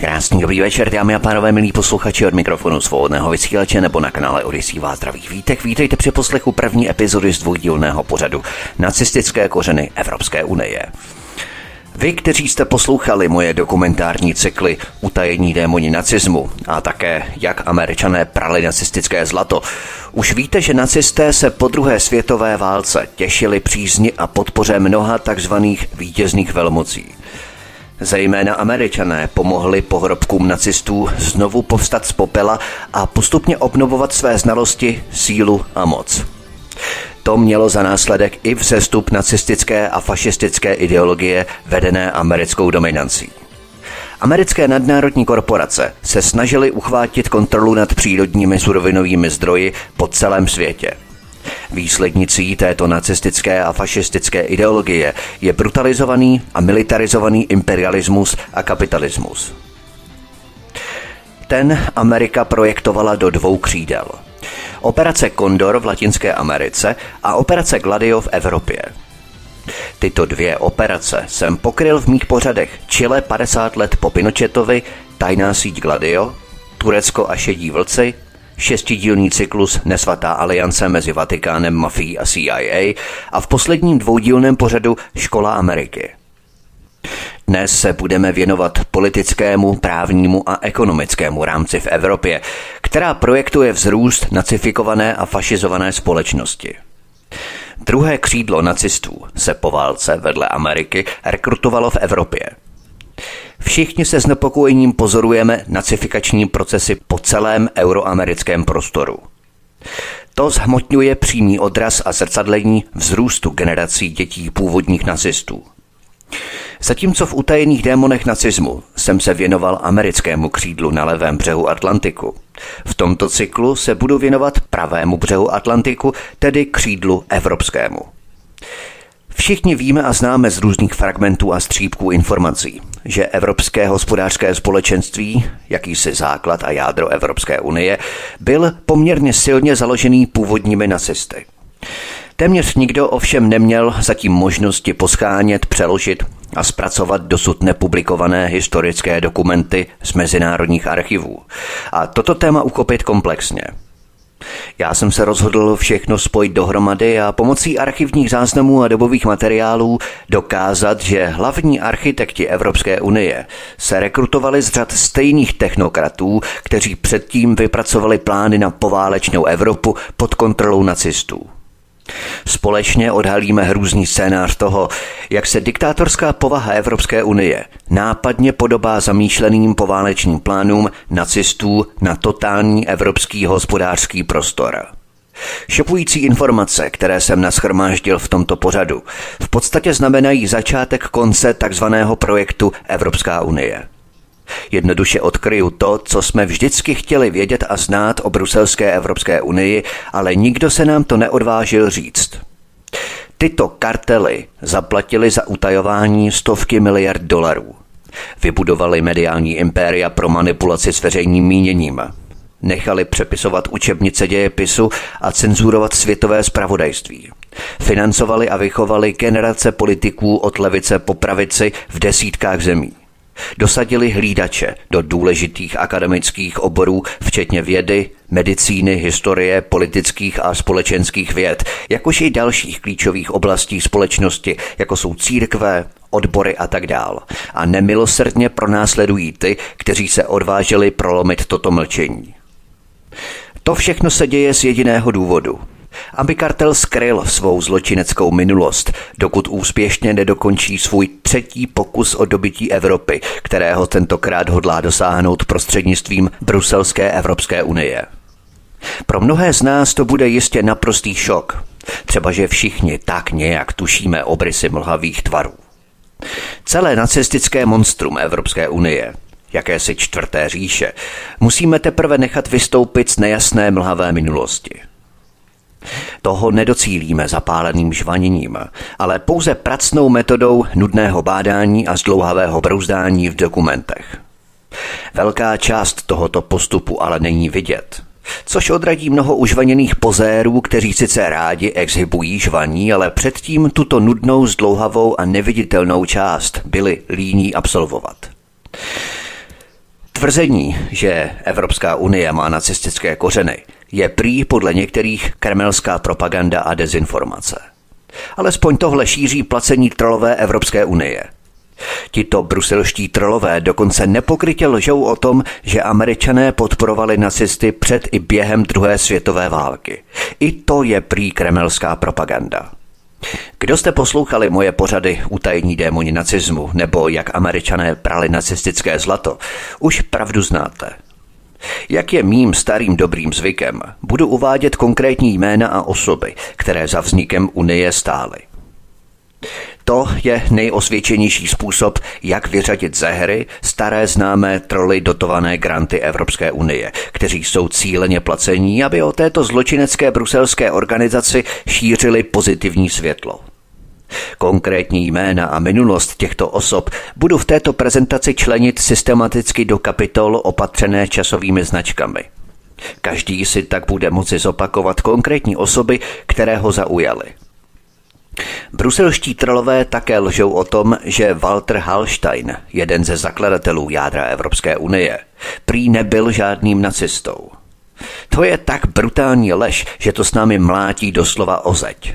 Krásný, dobrý večer, dámy a pánové, milí posluchači od mikrofonu svobodného vysílače nebo na kanále Odisí vás zdraví vítek. Vítejte při poslechu první epizody z dvoudílného pořadu Nacistické kořeny Evropské unie. Vy, kteří jste poslouchali moje dokumentární cykly Utajení démoni nacismu a také Jak američané prali nacistické zlato, už víte, že nacisté se po druhé světové válce těšili přízni a podpoře mnoha takzvaných vítězných velmocí. Zejména američané pomohli pohrobkům nacistů znovu povstat z popela a postupně obnovovat své znalosti, sílu a moc. To mělo za následek i vzestup nacistické a fašistické ideologie vedené americkou dominancí. Americké nadnárodní korporace se snažily uchvátit kontrolu nad přírodními surovinovými zdroji po celém světě – Výslednicí této nacistické a fašistické ideologie je brutalizovaný a militarizovaný imperialismus a kapitalismus. Ten Amerika projektovala do dvou křídel. Operace Condor v Latinské Americe a operace Gladio v Evropě. Tyto dvě operace jsem pokryl v mých pořadech Chile 50 let po Pinochetovi, Tajná síť Gladio, Turecko a šedí vlci šestidílný cyklus Nesvatá aliance mezi Vatikánem, mafií a CIA a v posledním dvoudílném pořadu Škola Ameriky. Dnes se budeme věnovat politickému, právnímu a ekonomickému rámci v Evropě, která projektuje vzrůst nacifikované a fašizované společnosti. Druhé křídlo nacistů se po válce vedle Ameriky rekrutovalo v Evropě – Všichni se znepokojením pozorujeme nacifikační procesy po celém euroamerickém prostoru. To zhmotňuje přímý odraz a zrcadlení vzrůstu generací dětí původních nacistů. Zatímco v utajených démonech nacismu jsem se věnoval americkému křídlu na levém břehu Atlantiku. V tomto cyklu se budu věnovat pravému břehu Atlantiku, tedy křídlu evropskému. Všichni víme a známe z různých fragmentů a střípků informací, že Evropské hospodářské společenství, jakýsi základ a jádro Evropské unie, byl poměrně silně založený původními nacisty. Téměř nikdo ovšem neměl zatím možnosti poschánět, přeložit a zpracovat dosud nepublikované historické dokumenty z mezinárodních archivů. A toto téma uchopit komplexně – já jsem se rozhodl všechno spojit dohromady a pomocí archivních záznamů a dobových materiálů dokázat, že hlavní architekti Evropské unie se rekrutovali z řad stejných technokratů, kteří předtím vypracovali plány na poválečnou Evropu pod kontrolou nacistů. Společně odhalíme hrůzný scénář toho, jak se diktátorská povaha Evropské unie nápadně podobá zamýšleným poválečným plánům nacistů na totální evropský hospodářský prostor. Šopující informace, které jsem naschromáždil v tomto pořadu, v podstatě znamenají začátek konce takzvaného projektu Evropská unie. Jednoduše odkryju to, co jsme vždycky chtěli vědět a znát o bruselské Evropské unii, ale nikdo se nám to neodvážil říct. Tyto kartely zaplatili za utajování stovky miliard dolarů. Vybudovali mediální impéria pro manipulaci s veřejným míněním. Nechali přepisovat učebnice dějepisu a cenzurovat světové spravodajství. Financovali a vychovali generace politiků od levice po pravici v desítkách zemí. Dosadili hlídače do důležitých akademických oborů, včetně vědy, medicíny, historie, politických a společenských věd, jakož i dalších klíčových oblastí společnosti, jako jsou církve, odbory a tak dál. A nemilosrdně pronásledují ty, kteří se odvážili prolomit toto mlčení. To všechno se děje z jediného důvodu – aby kartel skryl svou zločineckou minulost, dokud úspěšně nedokončí svůj třetí pokus o dobytí Evropy, kterého tentokrát hodlá dosáhnout prostřednictvím Bruselské Evropské unie. Pro mnohé z nás to bude jistě naprostý šok. Třeba, že všichni tak nějak tušíme obrysy mlhavých tvarů. Celé nacistické monstrum Evropské unie, jakési čtvrté říše, musíme teprve nechat vystoupit z nejasné mlhavé minulosti. Toho nedocílíme zapáleným žvaněním, ale pouze pracnou metodou nudného bádání a zdlouhavého brouzdání v dokumentech. Velká část tohoto postupu ale není vidět, což odradí mnoho užvaněných pozérů, kteří sice rádi exhibují žvaní, ale předtím tuto nudnou, zdlouhavou a neviditelnou část byli líní absolvovat. Tvrzení, že Evropská unie má nacistické kořeny, je prý podle některých kremelská propaganda a dezinformace. Alespoň tohle šíří placení trolové Evropské unie – Tito bruselští trolové dokonce nepokrytě lžou o tom, že američané podporovali nacisty před i během druhé světové války. I to je prý kremelská propaganda. Kdo jste poslouchali moje pořady Utajení démoni nacismu nebo jak američané prali nacistické zlato, už pravdu znáte. Jak je mým starým dobrým zvykem, budu uvádět konkrétní jména a osoby, které za vznikem Unie stály. To je nejosvědčenější způsob, jak vyřadit ze hry staré známé troly dotované granty Evropské unie, kteří jsou cíleně placení, aby o této zločinecké bruselské organizaci šířili pozitivní světlo. Konkrétní jména a minulost těchto osob budu v této prezentaci členit systematicky do kapitol opatřené časovými značkami. Každý si tak bude moci zopakovat konkrétní osoby, které ho zaujaly. Bruselští trolové také lžou o tom, že Walter Hallstein, jeden ze zakladatelů jádra Evropské unie, prý nebyl žádným nacistou. To je tak brutální lež, že to s námi mlátí doslova o zeď.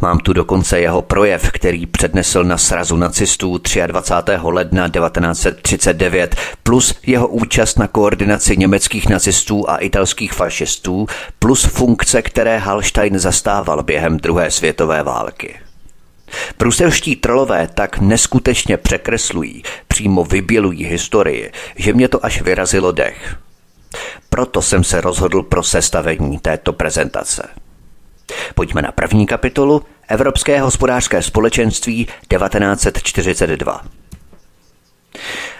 Mám tu dokonce jeho projev, který přednesl na srazu nacistů 23. ledna 1939, plus jeho účast na koordinaci německých nacistů a italských fašistů, plus funkce, které Hallstein zastával během druhé světové války. Bruselští trolové tak neskutečně překreslují, přímo vybělují historii, že mě to až vyrazilo dech. Proto jsem se rozhodl pro sestavení této prezentace. Pojďme na první kapitolu Evropské hospodářské společenství 1942.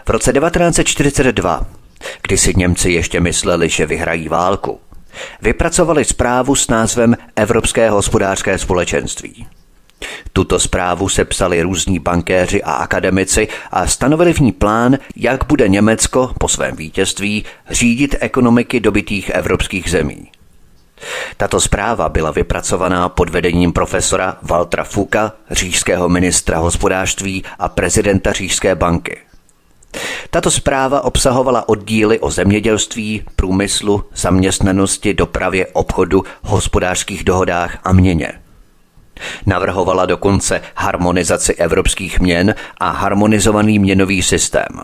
V roce 1942, kdy si Němci ještě mysleli, že vyhrají válku, vypracovali zprávu s názvem Evropské hospodářské společenství. Tuto zprávu sepsali různí bankéři a akademici a stanovili v ní plán, jak bude Německo po svém vítězství řídit ekonomiky dobitých evropských zemí. Tato zpráva byla vypracovaná pod vedením profesora Waltra Fuka, říšského ministra hospodářství a prezidenta Říšské banky. Tato zpráva obsahovala oddíly o zemědělství, průmyslu, zaměstnanosti, dopravě, obchodu, hospodářských dohodách a měně. Navrhovala dokonce harmonizaci evropských měn a harmonizovaný měnový systém.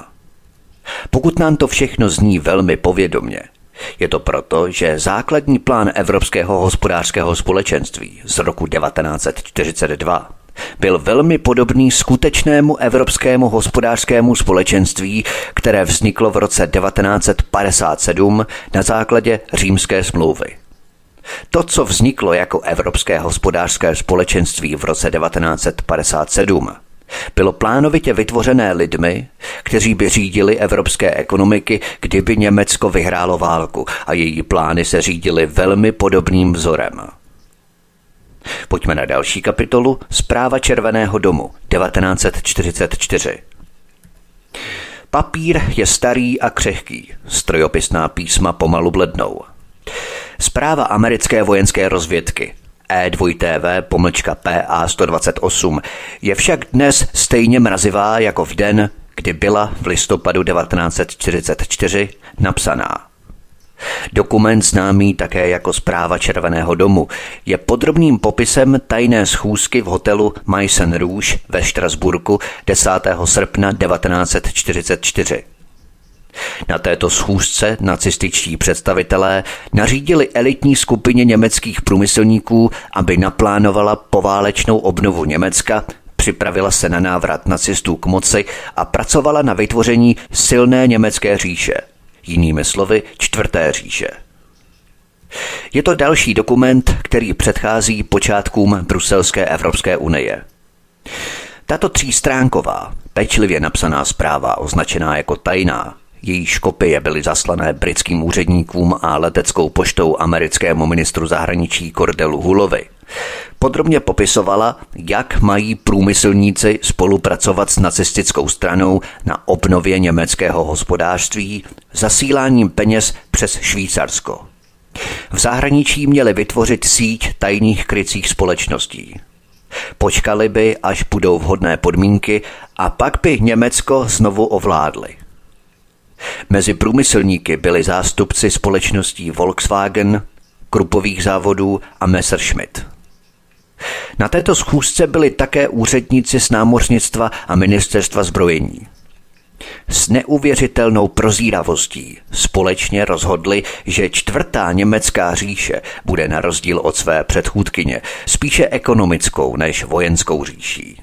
Pokud nám to všechno zní velmi povědomně, je to proto, že základní plán Evropského hospodářského společenství z roku 1942 byl velmi podobný skutečnému Evropskému hospodářskému společenství, které vzniklo v roce 1957 na základě římské smlouvy. To, co vzniklo jako Evropské hospodářské společenství v roce 1957, bylo plánovitě vytvořené lidmi, kteří by řídili evropské ekonomiky, kdyby Německo vyhrálo válku a její plány se řídily velmi podobným vzorem. Pojďme na další kapitolu Zpráva Červeného domu 1944. Papír je starý a křehký, strojopisná písma pomalu blednou. Zpráva americké vojenské rozvědky E2TV pomlčka PA 128 je však dnes stejně mrazivá jako v den, kdy byla v listopadu 1944 napsaná. Dokument známý také jako zpráva Červeného domu je podrobným popisem tajné schůzky v hotelu Meissen Rouge ve Štrasburku 10. srpna 1944. Na této schůzce nacističtí představitelé nařídili elitní skupině německých průmyslníků, aby naplánovala poválečnou obnovu Německa, připravila se na návrat nacistů k moci a pracovala na vytvoření silné německé říše, jinými slovy čtvrté říše. Je to další dokument, který předchází počátkům Bruselské Evropské unie. Tato třístránková, pečlivě napsaná zpráva, označená jako tajná, jejíž kopie byly zaslané britským úředníkům a leteckou poštou americkému ministru zahraničí Cordelu Hulovi, podrobně popisovala, jak mají průmyslníci spolupracovat s nacistickou stranou na obnově německého hospodářství zasíláním peněz přes Švýcarsko. V zahraničí měli vytvořit síť tajných krycích společností. Počkali by, až budou vhodné podmínky a pak by Německo znovu ovládli. Mezi průmyslníky byli zástupci společností Volkswagen, Krupových závodů a Messerschmitt. Na této schůzce byli také úředníci z námořnictva a ministerstva zbrojení. S neuvěřitelnou prozíravostí společně rozhodli, že čtvrtá německá říše bude na rozdíl od své předchůdkyně spíše ekonomickou než vojenskou říší.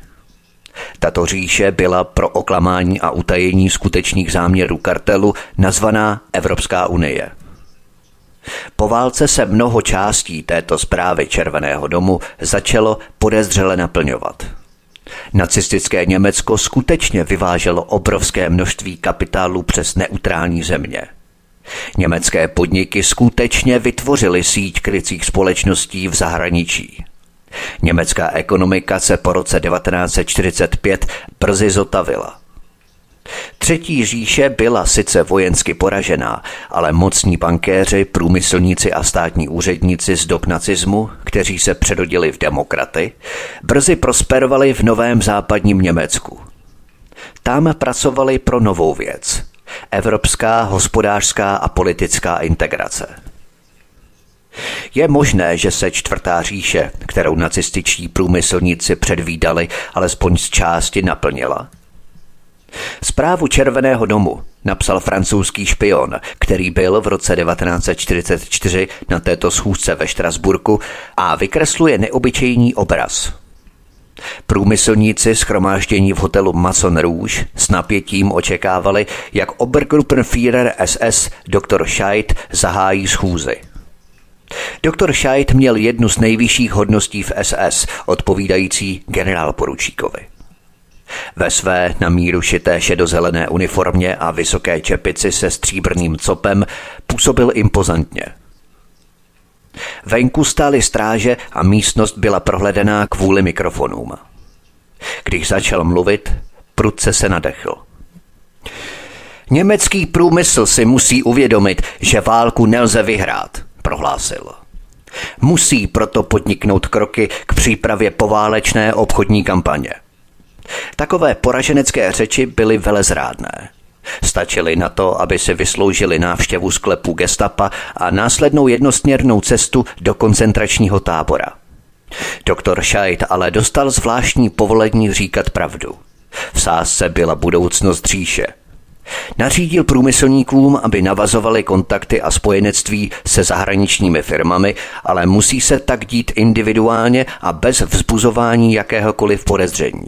Tato říše byla pro oklamání a utajení skutečných záměrů kartelu nazvaná Evropská unie. Po válce se mnoho částí této zprávy Červeného domu začalo podezřele naplňovat. Nacistické Německo skutečně vyváželo obrovské množství kapitálu přes neutrální země. Německé podniky skutečně vytvořily síť krycích společností v zahraničí. Německá ekonomika se po roce 1945 brzy zotavila. Třetí říše byla sice vojensky poražená, ale mocní bankéři, průmyslníci a státní úředníci z dob nacismu, kteří se předodili v demokraty, brzy prosperovali v novém západním Německu. Tam pracovali pro novou věc – evropská hospodářská a politická integrace. Je možné, že se čtvrtá říše, kterou nacističtí průmyslníci předvídali, alespoň z části naplnila – Zprávu Červeného domu napsal francouzský špion, který byl v roce 1944 na této schůzce ve Štrasburku a vykresluje neobyčejný obraz. Průmyslníci schromáždění v hotelu Mason Rouge s napětím očekávali, jak Obergruppenführer SS dr. Scheidt zahájí schůzi. Doktor Scheidt měl jednu z nejvyšších hodností v SS, odpovídající generál poručíkovi. Ve své na míru šité šedozelené uniformě a vysoké čepici se stříbrným copem působil impozantně. Venku stály stráže a místnost byla prohledená kvůli mikrofonům. Když začal mluvit, prudce se nadechl. Německý průmysl si musí uvědomit, že válku nelze vyhrát, prohlásil. Musí proto podniknout kroky k přípravě poválečné obchodní kampaně – Takové poraženecké řeči byly velezrádné. Stačili na to, aby si vysloužili návštěvu sklepu gestapa a následnou jednosměrnou cestu do koncentračního tábora. Doktor Scheidt ale dostal zvláštní povolení říkat pravdu. V sásce byla budoucnost říše. Nařídil průmyslníkům, aby navazovali kontakty a spojenectví se zahraničními firmami, ale musí se tak dít individuálně a bez vzbuzování jakéhokoliv podezření.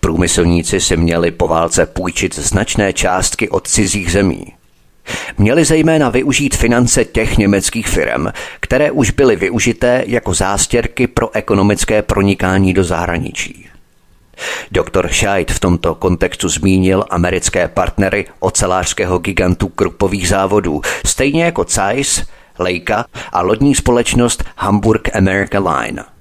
Průmyslníci si měli po válce půjčit značné částky od cizích zemí. Měli zejména využít finance těch německých firm, které už byly využité jako zástěrky pro ekonomické pronikání do zahraničí. Doktor Scheidt v tomto kontextu zmínil americké partnery ocelářského gigantu krupových závodů, stejně jako Zeiss, Leica a lodní společnost Hamburg America Line –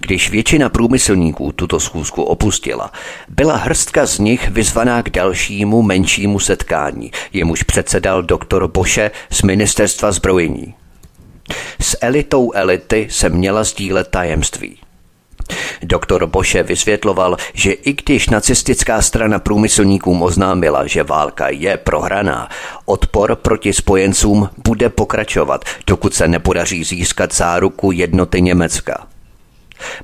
když většina průmyslníků tuto schůzku opustila, byla hrstka z nich vyzvaná k dalšímu menšímu setkání, jemuž předsedal doktor Boše z ministerstva zbrojení. S elitou elity se měla sdílet tajemství. Doktor Boše vysvětloval, že i když nacistická strana průmyslníkům oznámila, že válka je prohraná, odpor proti spojencům bude pokračovat, dokud se nepodaří získat záruku jednoty Německa.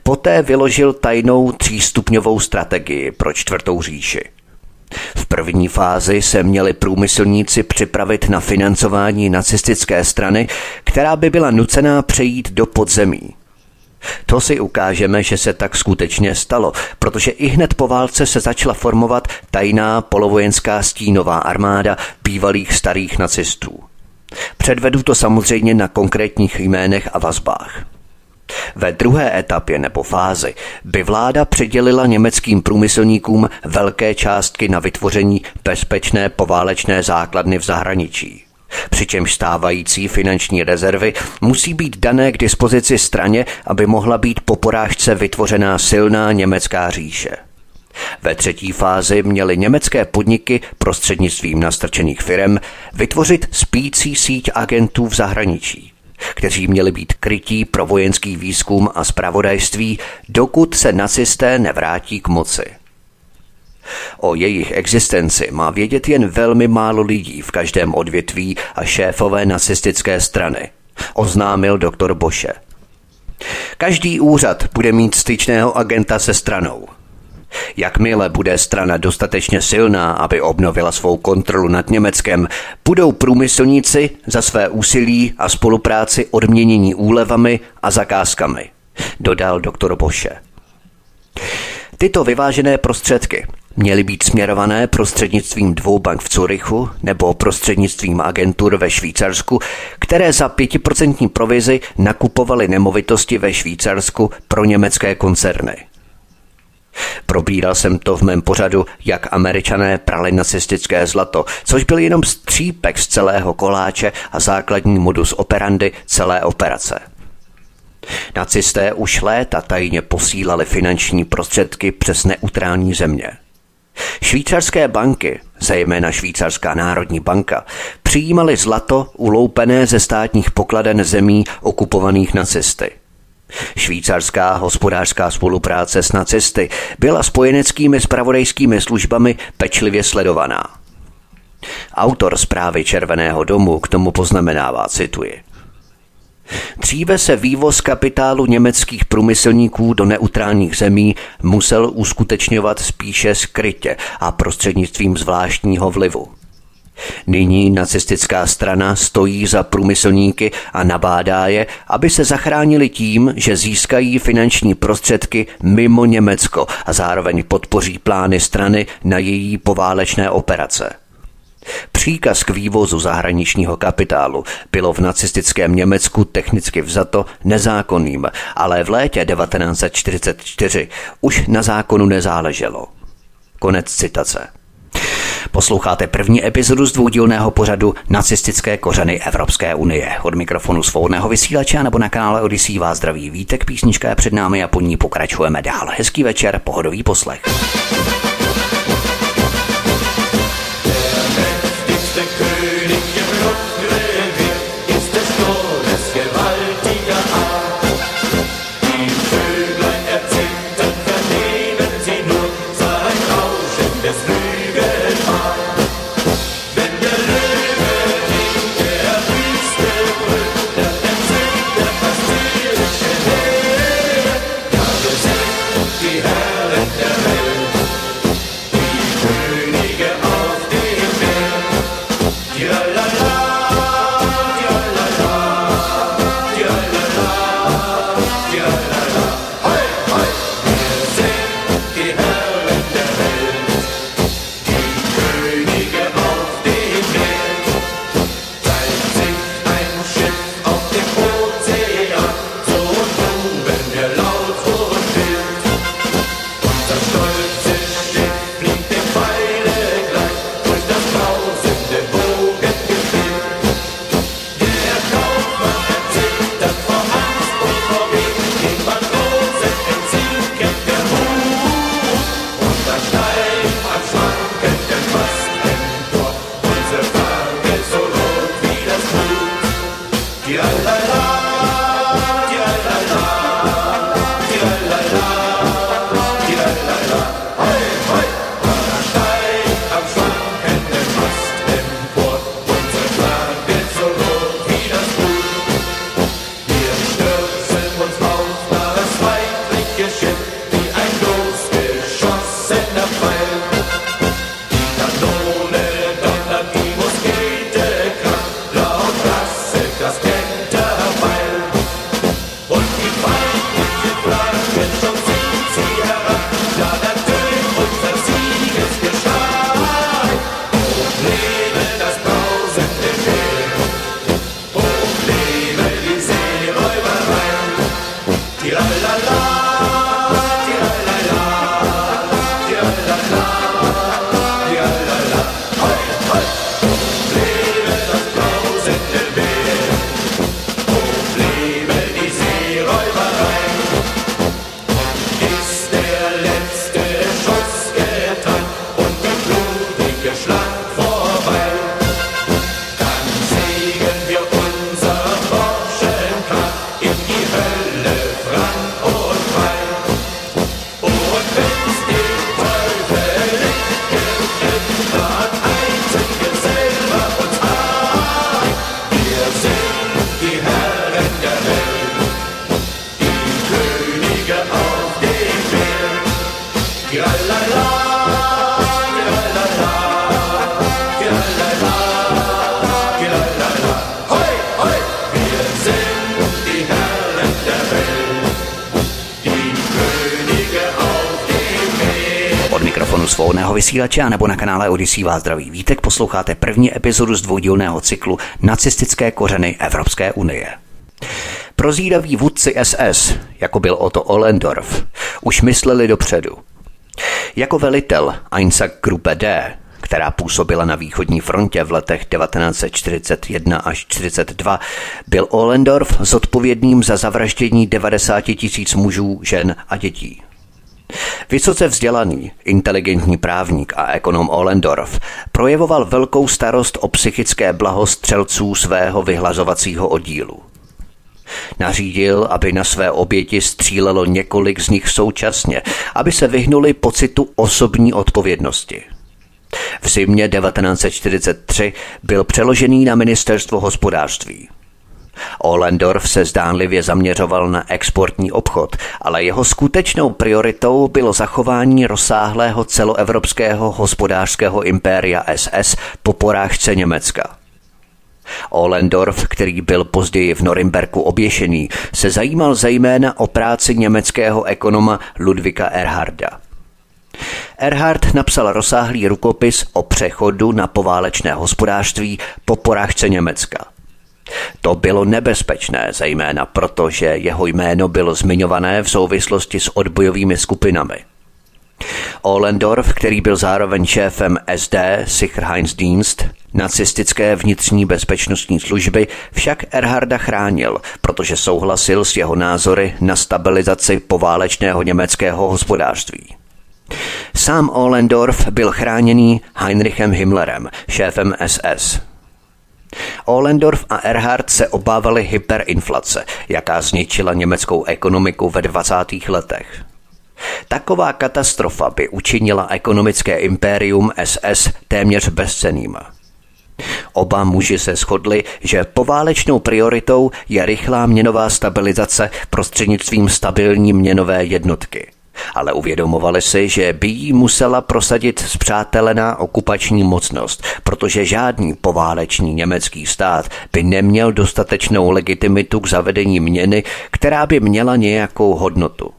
Poté vyložil tajnou třístupňovou strategii pro čtvrtou říši. V první fázi se měli průmyslníci připravit na financování nacistické strany, která by byla nucená přejít do podzemí. To si ukážeme, že se tak skutečně stalo, protože i hned po válce se začala formovat tajná polovojenská stínová armáda bývalých starých nacistů. Předvedu to samozřejmě na konkrétních jménech a vazbách. Ve druhé etapě nebo fázi by vláda přidělila německým průmyslníkům velké částky na vytvoření bezpečné poválečné základny v zahraničí. Přičemž stávající finanční rezervy musí být dané k dispozici straně, aby mohla být po porážce vytvořená silná německá říše. Ve třetí fázi měly německé podniky prostřednictvím nastrčených firm vytvořit spící síť agentů v zahraničí kteří měli být krytí pro vojenský výzkum a zpravodajství, dokud se nacisté nevrátí k moci. O jejich existenci má vědět jen velmi málo lidí v každém odvětví a šéfové nacistické strany, oznámil doktor Boše. Každý úřad bude mít styčného agenta se stranou – Jakmile bude strana dostatečně silná, aby obnovila svou kontrolu nad Německem, budou průmyslníci za své úsilí a spolupráci odměnění úlevami a zakázkami, dodal doktor Boše. Tyto vyvážené prostředky měly být směrované prostřednictvím dvou bank v Curychu nebo prostřednictvím agentur ve Švýcarsku, které za pětiprocentní provizi nakupovaly nemovitosti ve Švýcarsku pro německé koncerny. Probíral jsem to v mém pořadu, jak američané prali nacistické zlato, což byl jenom střípek z celého koláče a základní modus operandi celé operace. Nacisté už léta tajně posílali finanční prostředky přes neutrální země. Švýcarské banky, zejména Švýcarská národní banka, přijímaly zlato uloupené ze státních pokladen zemí okupovaných nacisty – Švýcarská hospodářská spolupráce s nacisty byla spojeneckými spravodajskými službami pečlivě sledovaná. Autor zprávy Červeného domu k tomu poznamenává, cituji. Dříve se vývoz kapitálu německých průmyslníků do neutrálních zemí musel uskutečňovat spíše skrytě a prostřednictvím zvláštního vlivu. Nyní nacistická strana stojí za průmyslníky a nabádá je, aby se zachránili tím, že získají finanční prostředky mimo Německo a zároveň podpoří plány strany na její poválečné operace. Příkaz k vývozu zahraničního kapitálu bylo v nacistickém Německu technicky vzato nezákonným, ale v létě 1944 už na zákonu nezáleželo. Konec citace. Posloucháte první epizodu z dvoudílného pořadu Nacistické kořeny Evropské unie. Od mikrofonu svobodného vysílače nebo na kanále Odisí vás zdraví vítek, písnička je před námi a po ní pokračujeme dál. Hezký večer, pohodový poslech. Vysílače nebo na kanále Odisí vás zdraví vítek. Posloucháte první epizodu z dvoudílného cyklu Nacistické kořeny Evropské unie. Prozíraví vůdci SS, jako byl Otto Ollendorf, už mysleli dopředu. Jako velitel Einsatzgruppe D, která působila na východní frontě v letech 1941 až 1942, byl Ollendorf zodpovědným za zavraždění 90 tisíc mužů, žen a dětí. Vysoce vzdělaný, inteligentní právník a ekonom Ollendorf projevoval velkou starost o psychické blaho střelců svého vyhlazovacího oddílu. Nařídil, aby na své oběti střílelo několik z nich současně, aby se vyhnuli pocitu osobní odpovědnosti. V zimě 1943 byl přeložený na ministerstvo hospodářství. Ohlendorf se zdánlivě zaměřoval na exportní obchod, ale jeho skutečnou prioritou bylo zachování rozsáhlého celoevropského hospodářského impéria SS po porážce Německa. Ohlendorf, který byl později v Norimberku oběšený, se zajímal zejména o práci německého ekonoma Ludvika Erharda. Erhard napsal rozsáhlý rukopis o přechodu na poválečné hospodářství po porážce Německa – to bylo nebezpečné, zejména proto, že jeho jméno bylo zmiňované v souvislosti s odbojovými skupinami. Ohlendorf, který byl zároveň šéfem SD Sicherheitsdienst, nacistické vnitřní bezpečnostní služby, však Erharda chránil, protože souhlasil s jeho názory na stabilizaci poválečného německého hospodářství. Sám Ohlendorf byl chráněný Heinrichem Himmlerem, šéfem SS. Ohlendorf a Erhard se obávali hyperinflace, jaká zničila německou ekonomiku ve 20. letech. Taková katastrofa by učinila ekonomické impérium SS téměř bezceným. Oba muži se shodli, že poválečnou prioritou je rychlá měnová stabilizace prostřednictvím stabilní měnové jednotky – ale uvědomovali si, že by jí musela prosadit zpřátelená okupační mocnost, protože žádný poválečný německý stát by neměl dostatečnou legitimitu k zavedení měny, která by měla nějakou hodnotu.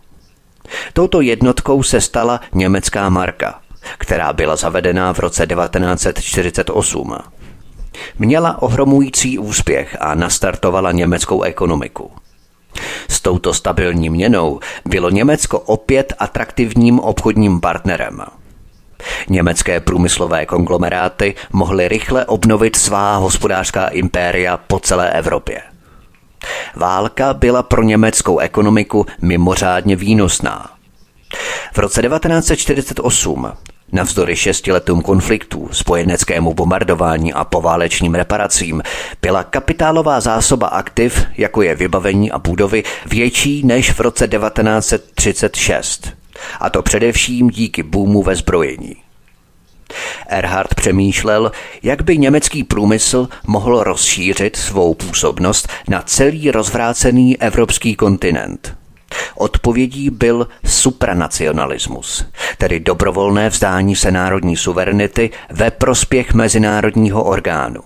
Touto jednotkou se stala německá marka, která byla zavedená v roce 1948. Měla ohromující úspěch a nastartovala německou ekonomiku. S touto stabilní měnou bylo Německo opět atraktivním obchodním partnerem. Německé průmyslové konglomeráty mohly rychle obnovit svá hospodářská impéria po celé Evropě. Válka byla pro německou ekonomiku mimořádně výnosná. V roce 1948 Navzdory šesti letům konfliktů, spojeneckému bombardování a poválečným reparacím byla kapitálová zásoba aktiv, jako je vybavení a budovy, větší než v roce 1936. A to především díky boomu ve zbrojení. Erhard přemýšlel, jak by německý průmysl mohl rozšířit svou působnost na celý rozvrácený evropský kontinent – Odpovědí byl supranacionalismus, tedy dobrovolné vzdání se národní suverenity ve prospěch mezinárodního orgánu.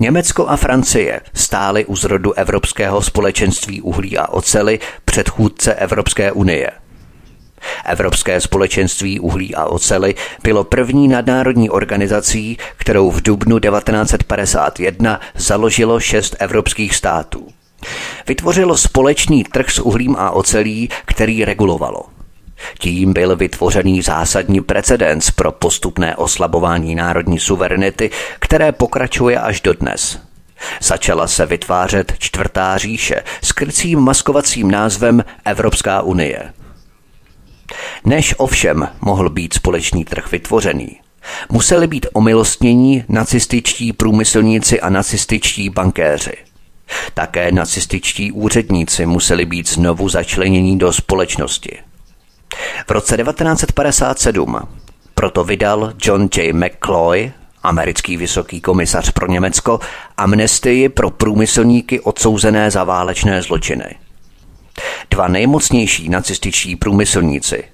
Německo a Francie stály u zrodu Evropského společenství uhlí a ocely předchůdce Evropské unie. Evropské společenství uhlí a ocely bylo první nadnárodní organizací, kterou v dubnu 1951 založilo šest evropských států. Vytvořilo společný trh s uhlím a ocelí, který regulovalo. Tím byl vytvořený zásadní precedens pro postupné oslabování národní suverenity, které pokračuje až dodnes. Začala se vytvářet čtvrtá říše s krycím maskovacím názvem Evropská unie. Než ovšem mohl být společný trh vytvořený, museli být omilostnění nacističtí průmyslníci a nacističtí bankéři – také nacističtí úředníci museli být znovu začlenění do společnosti. V roce 1957 proto vydal John J. McCloy, americký vysoký komisař pro Německo, amnestii pro průmyslníky odsouzené za válečné zločiny. Dva nejmocnější nacističtí průmyslníci,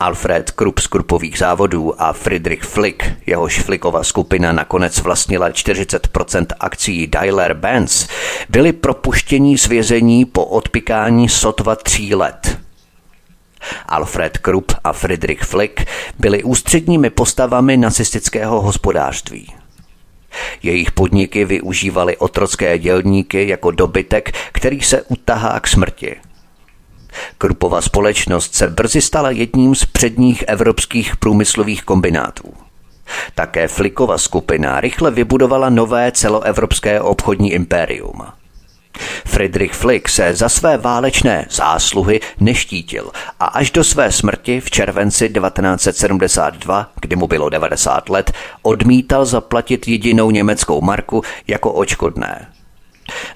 Alfred Krupp z Kruppových závodů a Friedrich Flick, jehož Flickova skupina nakonec vlastnila 40% akcí Daimler Benz, byli propuštění z vězení po odpikání sotva tří let. Alfred Krupp a Friedrich Flick byli ústředními postavami nacistického hospodářství. Jejich podniky využívaly otrocké dělníky jako dobytek, který se utahá k smrti. Krupova společnost se brzy stala jedním z předních evropských průmyslových kombinátů. Také Flikova skupina rychle vybudovala nové celoevropské obchodní impérium – Friedrich Flick se za své válečné zásluhy neštítil a až do své smrti v červenci 1972, kdy mu bylo 90 let, odmítal zaplatit jedinou německou marku jako očkodné.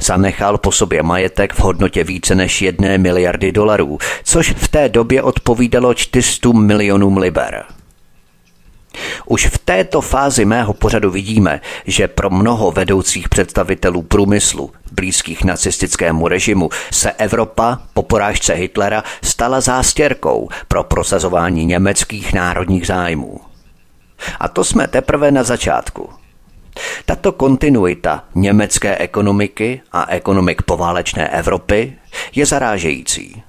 Zanechal po sobě majetek v hodnotě více než jedné miliardy dolarů, což v té době odpovídalo 400 milionům liber. Už v této fázi mého pořadu vidíme, že pro mnoho vedoucích představitelů průmyslu, blízkých nacistickému režimu, se Evropa po porážce Hitlera stala zástěrkou pro prosazování německých národních zájmů. A to jsme teprve na začátku. Tato kontinuita německé ekonomiky a ekonomik poválečné Evropy je zarážející.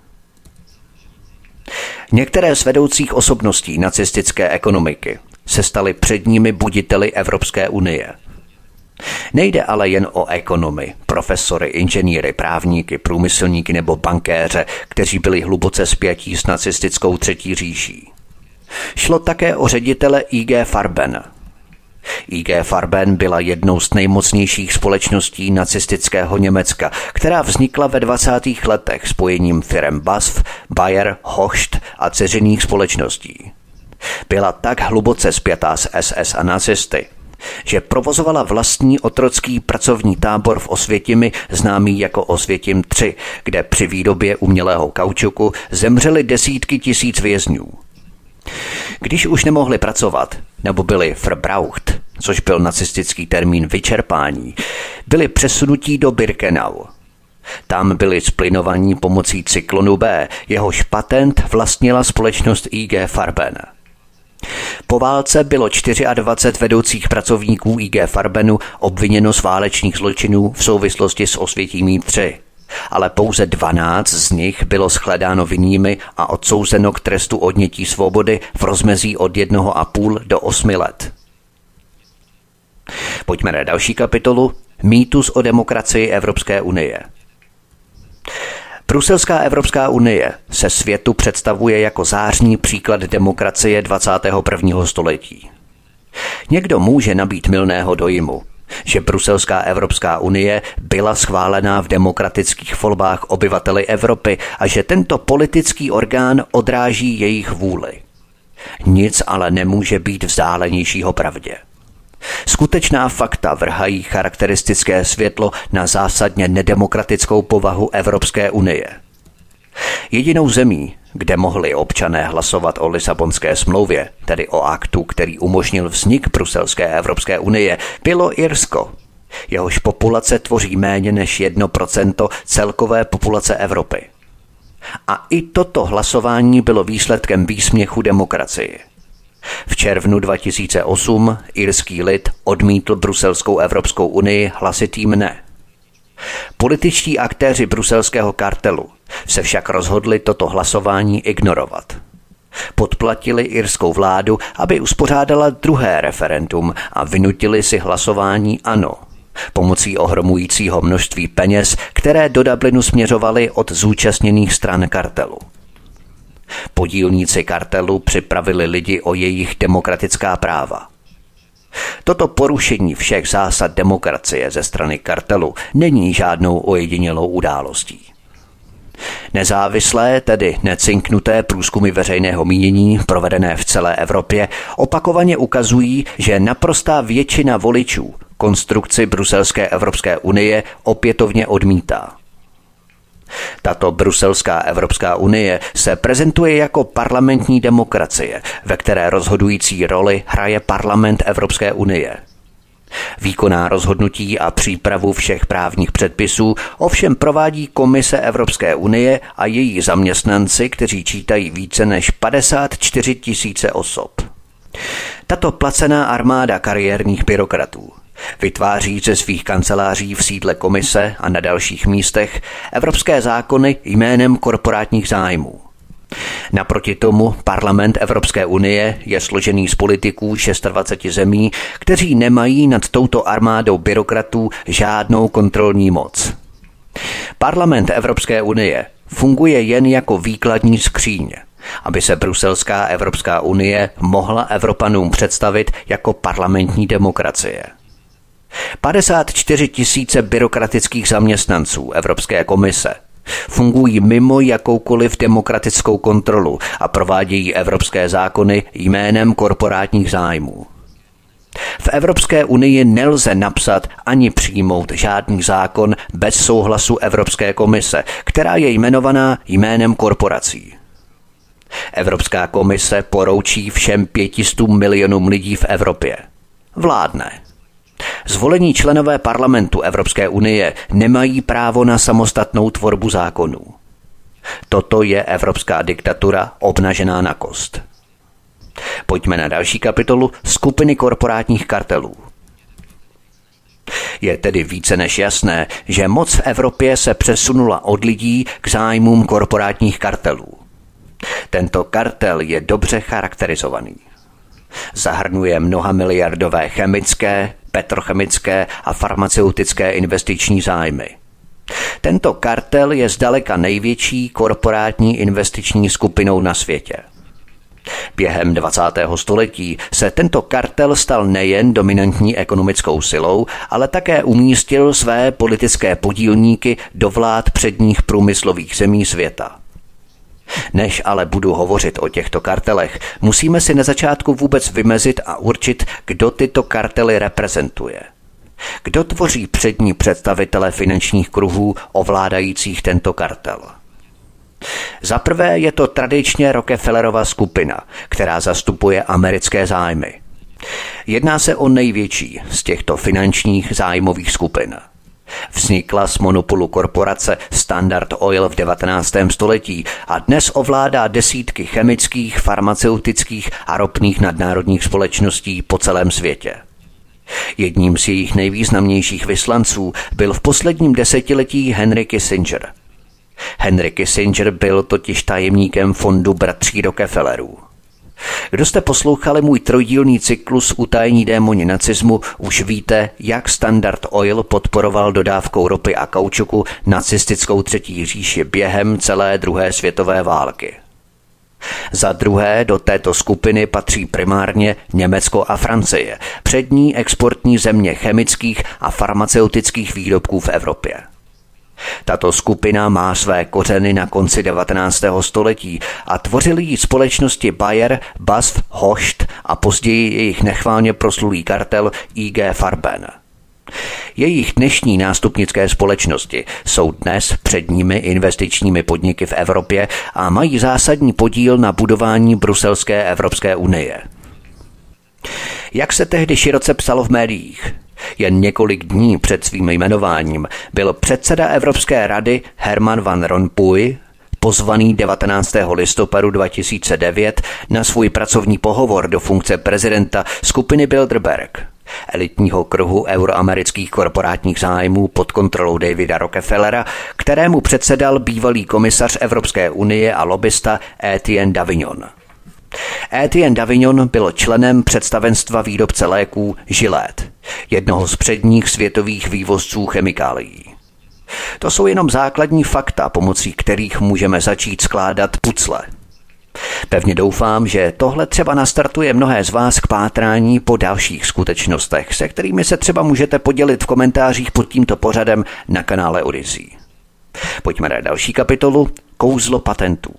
Některé z vedoucích osobností nacistické ekonomiky se stali předními buditeli Evropské unie. Nejde ale jen o ekonomy, profesory, inženýry, právníky, průmyslníky nebo bankéře, kteří byli hluboce spjatí s nacistickou třetí říší. Šlo také o ředitele IG Farben. IG Farben byla jednou z nejmocnějších společností nacistického Německa, která vznikla ve 20. letech spojením firem BASF, Bayer, Hocht a ceřiných společností byla tak hluboce spjatá s SS a nacisty, že provozovala vlastní otrocký pracovní tábor v Osvětimi, známý jako Osvětim 3, kde při výrobě umělého kaučuku zemřely desítky tisíc vězňů. Když už nemohli pracovat, nebo byli verbraucht, což byl nacistický termín vyčerpání, byli přesunutí do Birkenau. Tam byli splinovaní pomocí cyklonu B, jehož patent vlastnila společnost IG Farben. Po válce bylo 24 vedoucích pracovníků IG Farbenu obviněno z válečných zločinů v souvislosti s osvětímí 3 ale pouze 12 z nich bylo shledáno vinnými a odsouzeno k trestu odnětí svobody v rozmezí od 1,5 do 8 let. Pojďme na další kapitolu. Mýtus o demokracii Evropské unie. Bruselská Evropská unie se světu představuje jako zářný příklad demokracie 21. století. Někdo může nabít milného dojmu, že Bruselská Evropská unie byla schválená v demokratických volbách obyvateli Evropy a že tento politický orgán odráží jejich vůli. Nic ale nemůže být vzdálenějšího pravdě. Skutečná fakta vrhají charakteristické světlo na zásadně nedemokratickou povahu Evropské unie. Jedinou zemí, kde mohli občané hlasovat o Lisabonské smlouvě, tedy o aktu, který umožnil vznik Bruselské Evropské unie, bylo Irsko. Jehož populace tvoří méně než 1% celkové populace Evropy. A i toto hlasování bylo výsledkem výsměchu demokracie. V červnu 2008 irský lid odmítl Bruselskou Evropskou unii hlasitým ne. Političtí aktéři bruselského kartelu se však rozhodli toto hlasování ignorovat. Podplatili irskou vládu, aby uspořádala druhé referendum a vynutili si hlasování ano, pomocí ohromujícího množství peněz, které do Dublinu směřovaly od zúčastněných stran kartelu. Podílníci kartelu připravili lidi o jejich demokratická práva. Toto porušení všech zásad demokracie ze strany kartelu není žádnou ojedinělou událostí. Nezávislé, tedy necinknuté průzkumy veřejného mínění provedené v celé Evropě opakovaně ukazují, že naprostá většina voličů konstrukci Bruselské Evropské unie opětovně odmítá. Tato bruselská Evropská unie se prezentuje jako parlamentní demokracie, ve které rozhodující roli hraje parlament Evropské unie. Výkonná rozhodnutí a přípravu všech právních předpisů ovšem provádí Komise Evropské unie a její zaměstnanci, kteří čítají více než 54 tisíce osob. Tato placená armáda kariérních byrokratů Vytváří ze svých kanceláří v sídle komise a na dalších místech evropské zákony jménem korporátních zájmů. Naproti tomu parlament Evropské unie je složený z politiků 26 zemí, kteří nemají nad touto armádou byrokratů žádnou kontrolní moc. Parlament Evropské unie funguje jen jako výkladní skříň, aby se Bruselská Evropská unie mohla Evropanům představit jako parlamentní demokracie. 54 tisíce byrokratických zaměstnanců Evropské komise fungují mimo jakoukoliv demokratickou kontrolu a provádějí evropské zákony jménem korporátních zájmů. V Evropské unii nelze napsat ani přijmout žádný zákon bez souhlasu Evropské komise, která je jmenovaná jménem korporací. Evropská komise poroučí všem pětistům milionům lidí v Evropě. Vládne. Zvolení členové parlamentu Evropské unie nemají právo na samostatnou tvorbu zákonů. Toto je evropská diktatura obnažená na kost. Pojďme na další kapitolu skupiny korporátních kartelů. Je tedy více než jasné, že moc v Evropě se přesunula od lidí k zájmům korporátních kartelů. Tento kartel je dobře charakterizovaný. Zahrnuje mnoha miliardové chemické, petrochemické a farmaceutické investiční zájmy. Tento kartel je zdaleka největší korporátní investiční skupinou na světě. Během 20. století se tento kartel stal nejen dominantní ekonomickou silou, ale také umístil své politické podílníky do vlád předních průmyslových zemí světa. Než ale budu hovořit o těchto kartelech, musíme si na začátku vůbec vymezit a určit, kdo tyto kartely reprezentuje. Kdo tvoří přední představitele finančních kruhů ovládajících tento kartel? Za prvé je to tradičně Rockefellerova skupina, která zastupuje americké zájmy. Jedná se o největší z těchto finančních zájmových skupin – Vznikla z monopolu korporace Standard Oil v 19. století a dnes ovládá desítky chemických, farmaceutických a ropných nadnárodních společností po celém světě. Jedním z jejich nejvýznamnějších vyslanců byl v posledním desetiletí Henry Kissinger. Henry Kissinger byl totiž tajemníkem fondu bratří Rockefellerů. Kdo jste poslouchali můj trojdílný cyklus Utajení démoni nacismu, už víte, jak Standard Oil podporoval dodávkou ropy a kaučuku nacistickou třetí říši během celé druhé světové války. Za druhé do této skupiny patří primárně Německo a Francie, přední exportní země chemických a farmaceutických výrobků v Evropě. Tato skupina má své kořeny na konci 19. století a tvořili ji společnosti Bayer, BASF, Hocht a později jejich nechválně proslulý kartel IG Farben. Jejich dnešní nástupnické společnosti jsou dnes předními investičními podniky v Evropě a mají zásadní podíl na budování Bruselské Evropské unie. Jak se tehdy široce psalo v médiích, jen několik dní před svým jmenováním byl předseda Evropské rady Herman Van Rompuy pozvaný 19. listopadu 2009 na svůj pracovní pohovor do funkce prezidenta skupiny Bilderberg, elitního kruhu euroamerických korporátních zájmů pod kontrolou Davida Rockefellera, kterému předsedal bývalý komisař Evropské unie a lobista Etienne Davignon. Etienne Davignon byl členem představenstva výrobce léků Gillette, jednoho z předních světových vývozců chemikálií. To jsou jenom základní fakta, pomocí kterých můžeme začít skládat pucle. Pevně doufám, že tohle třeba nastartuje mnohé z vás k pátrání po dalších skutečnostech, se kterými se třeba můžete podělit v komentářích pod tímto pořadem na kanále Odyssey. Pojďme na další kapitolu Kouzlo patentů.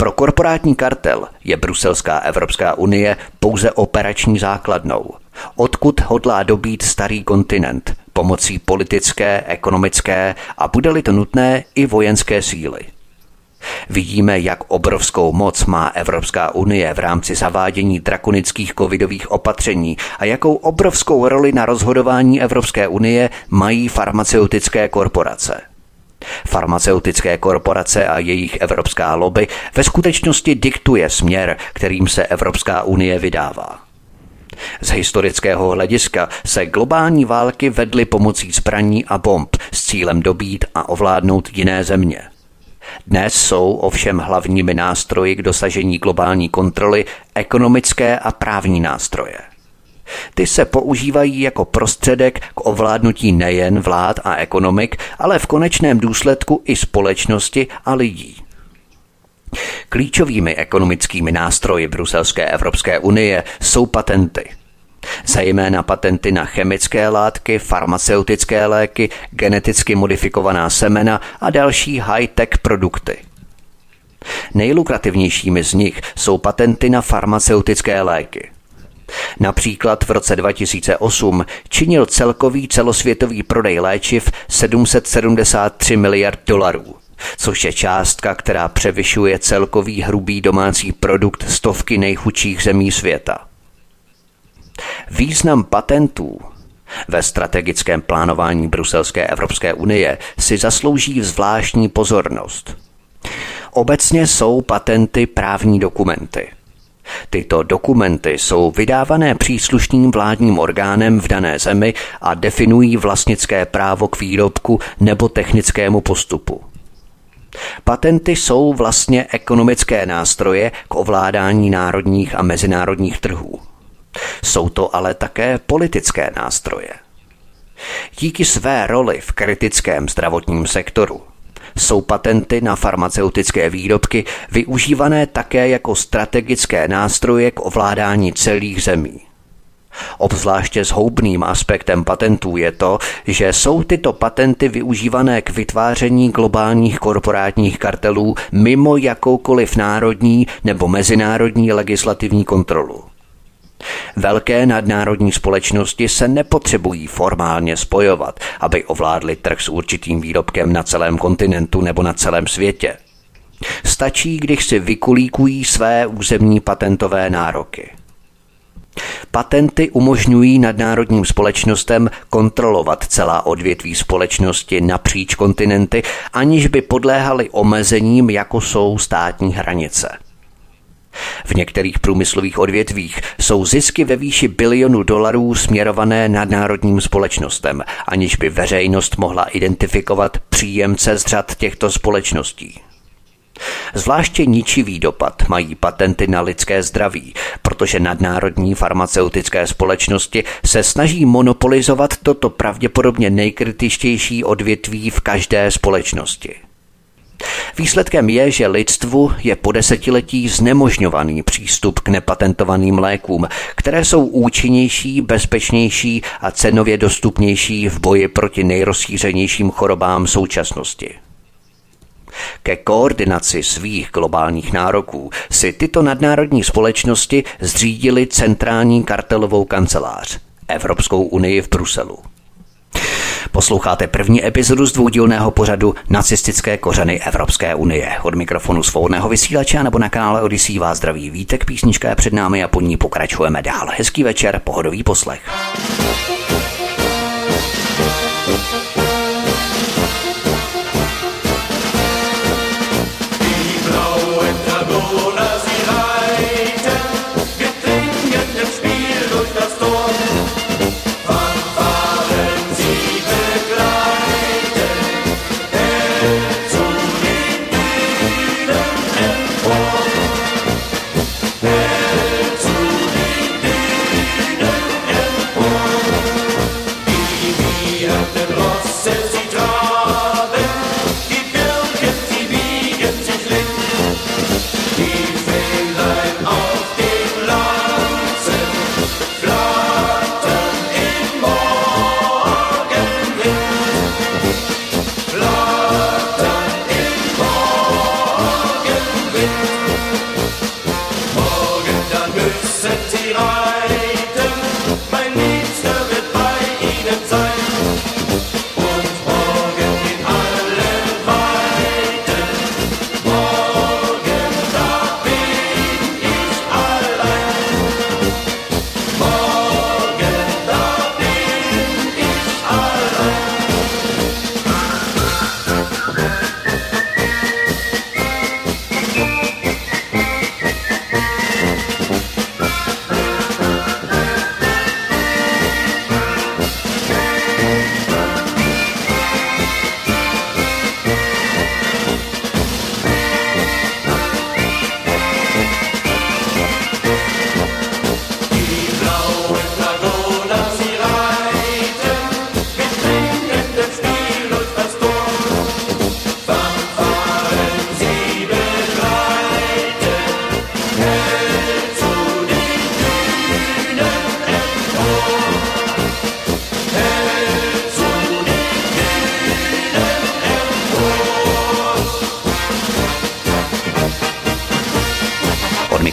Pro korporátní kartel je Bruselská Evropská unie pouze operační základnou, odkud hodlá dobít starý kontinent pomocí politické, ekonomické a bude-li to nutné i vojenské síly. Vidíme, jak obrovskou moc má Evropská unie v rámci zavádění drakonických covidových opatření a jakou obrovskou roli na rozhodování Evropské unie mají farmaceutické korporace. Farmaceutické korporace a jejich evropská lobby ve skutečnosti diktuje směr, kterým se Evropská unie vydává. Z historického hlediska se globální války vedly pomocí zbraní a bomb s cílem dobít a ovládnout jiné země. Dnes jsou ovšem hlavními nástroji k dosažení globální kontroly ekonomické a právní nástroje. Ty se používají jako prostředek k ovládnutí nejen vlád a ekonomik, ale v konečném důsledku i společnosti a lidí. Klíčovými ekonomickými nástroji Bruselské Evropské unie jsou patenty. Zejména patenty na chemické látky, farmaceutické léky, geneticky modifikovaná semena a další high-tech produkty. Nejlukrativnějšími z nich jsou patenty na farmaceutické léky. Například v roce 2008 činil celkový celosvětový prodej léčiv 773 miliard dolarů což je částka, která převyšuje celkový hrubý domácí produkt stovky nejchudších zemí světa. Význam patentů ve strategickém plánování Bruselské Evropské unie si zaslouží zvláštní pozornost. Obecně jsou patenty právní dokumenty. Tyto dokumenty jsou vydávané příslušným vládním orgánem v dané zemi a definují vlastnické právo k výrobku nebo technickému postupu. Patenty jsou vlastně ekonomické nástroje k ovládání národních a mezinárodních trhů. Jsou to ale také politické nástroje. Díky své roli v kritickém zdravotním sektoru jsou patenty na farmaceutické výrobky využívané také jako strategické nástroje k ovládání celých zemí. Obzvláště zhoubným aspektem patentů je to, že jsou tyto patenty využívané k vytváření globálních korporátních kartelů mimo jakoukoliv národní nebo mezinárodní legislativní kontrolu. Velké nadnárodní společnosti se nepotřebují formálně spojovat, aby ovládli trh s určitým výrobkem na celém kontinentu nebo na celém světě. Stačí, když si vykulíkují své územní patentové nároky. Patenty umožňují nadnárodním společnostem kontrolovat celá odvětví společnosti napříč kontinenty, aniž by podléhaly omezením, jako jsou státní hranice. V některých průmyslových odvětvích jsou zisky ve výši bilionu dolarů směrované nadnárodním společnostem, aniž by veřejnost mohla identifikovat příjemce z řad těchto společností. Zvláště ničivý dopad mají patenty na lidské zdraví, protože nadnárodní farmaceutické společnosti se snaží monopolizovat toto pravděpodobně nejkritičtější odvětví v každé společnosti. Výsledkem je, že lidstvu je po desetiletí znemožňovaný přístup k nepatentovaným lékům, které jsou účinnější, bezpečnější a cenově dostupnější v boji proti nejrozšířenějším chorobám současnosti. Ke koordinaci svých globálních nároků si tyto nadnárodní společnosti zřídili centrální kartelovou kancelář Evropskou unii v Bruselu. Posloucháte první epizodu z dvoudílného pořadu Nacistické kořeny Evropské unie. Od mikrofonu svobodného vysílače nebo na kanále Odisí vás zdraví vítek, písnička je před námi a pod ní pokračujeme dál. Hezký večer, pohodový poslech.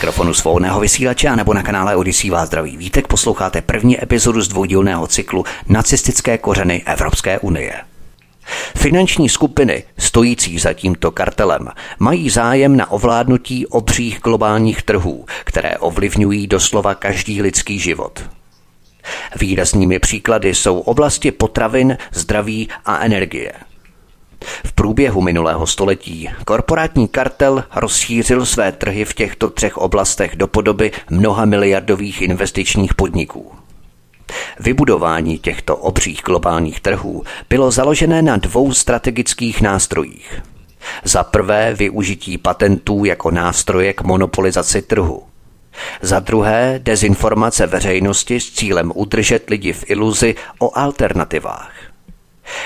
Mikrofonu svobodného vysílače nebo na kanále Odisí vás zdraví Vítek posloucháte první epizodu z dvoudílného cyklu Nacistické kořeny Evropské unie. Finanční skupiny stojící za tímto kartelem mají zájem na ovládnutí obřích globálních trhů, které ovlivňují doslova každý lidský život. Výraznými příklady jsou oblasti potravin, zdraví a energie – v průběhu minulého století korporátní kartel rozšířil své trhy v těchto třech oblastech do podoby mnoha miliardových investičních podniků. Vybudování těchto obřích globálních trhů bylo založené na dvou strategických nástrojích. Za prvé využití patentů jako nástroje k monopolizaci trhu. Za druhé dezinformace veřejnosti s cílem udržet lidi v iluzi o alternativách.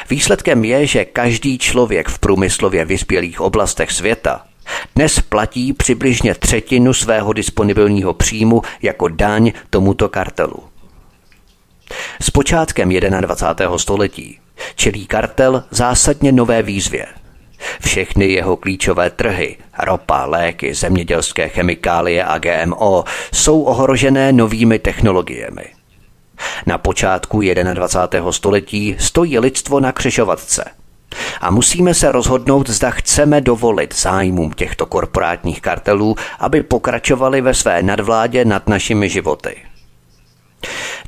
Výsledkem je, že každý člověk v průmyslově vyspělých oblastech světa dnes platí přibližně třetinu svého disponibilního příjmu jako daň tomuto kartelu. S počátkem 21. století čelí kartel zásadně nové výzvě. Všechny jeho klíčové trhy, ropa, léky, zemědělské chemikálie a GMO, jsou ohrožené novými technologiemi – na počátku 21. století stojí lidstvo na křižovatce. A musíme se rozhodnout, zda chceme dovolit zájmům těchto korporátních kartelů, aby pokračovali ve své nadvládě nad našimi životy.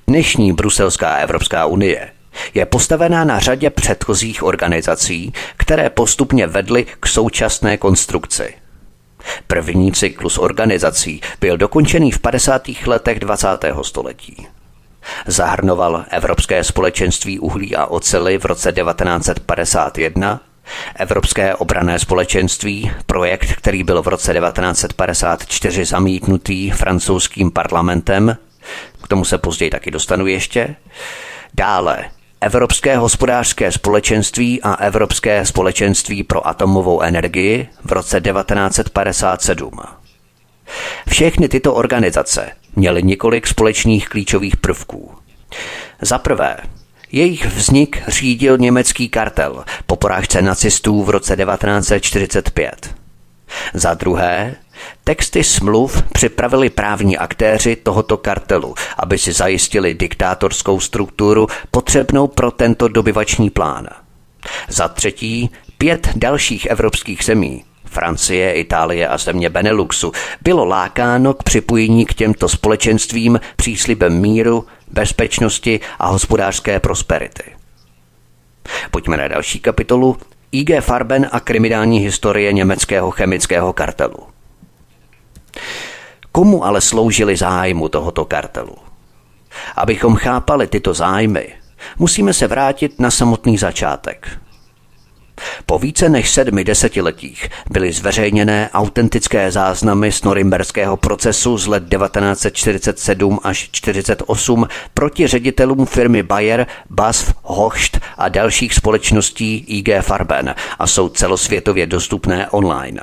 Dnešní Bruselská Evropská unie je postavená na řadě předchozích organizací, které postupně vedly k současné konstrukci. První cyklus organizací byl dokončený v 50. letech 20. století. Zahrnoval Evropské společenství uhlí a ocely v roce 1951, Evropské obrané společenství, projekt, který byl v roce 1954 zamítnutý francouzským parlamentem, k tomu se později taky dostanu ještě, dále Evropské hospodářské společenství a Evropské společenství pro atomovou energii v roce 1957. Všechny tyto organizace měly několik společných klíčových prvků. Za prvé, jejich vznik řídil německý kartel po porážce nacistů v roce 1945. Za druhé, texty smluv připravili právní aktéři tohoto kartelu, aby si zajistili diktátorskou strukturu potřebnou pro tento dobyvační plán. Za třetí, pět dalších evropských zemí Francie, Itálie a země Beneluxu, bylo lákáno k připojení k těmto společenstvím příslibem míru, bezpečnosti a hospodářské prosperity. Pojďme na další kapitolu IG Farben a kriminální historie německého chemického kartelu. Komu ale sloužily zájmu tohoto kartelu? Abychom chápali tyto zájmy, musíme se vrátit na samotný začátek – po více než sedmi desetiletích byly zveřejněné autentické záznamy z norimberského procesu z let 1947 až 48 proti ředitelům firmy Bayer, BASF, Hochst a dalších společností IG Farben a jsou celosvětově dostupné online.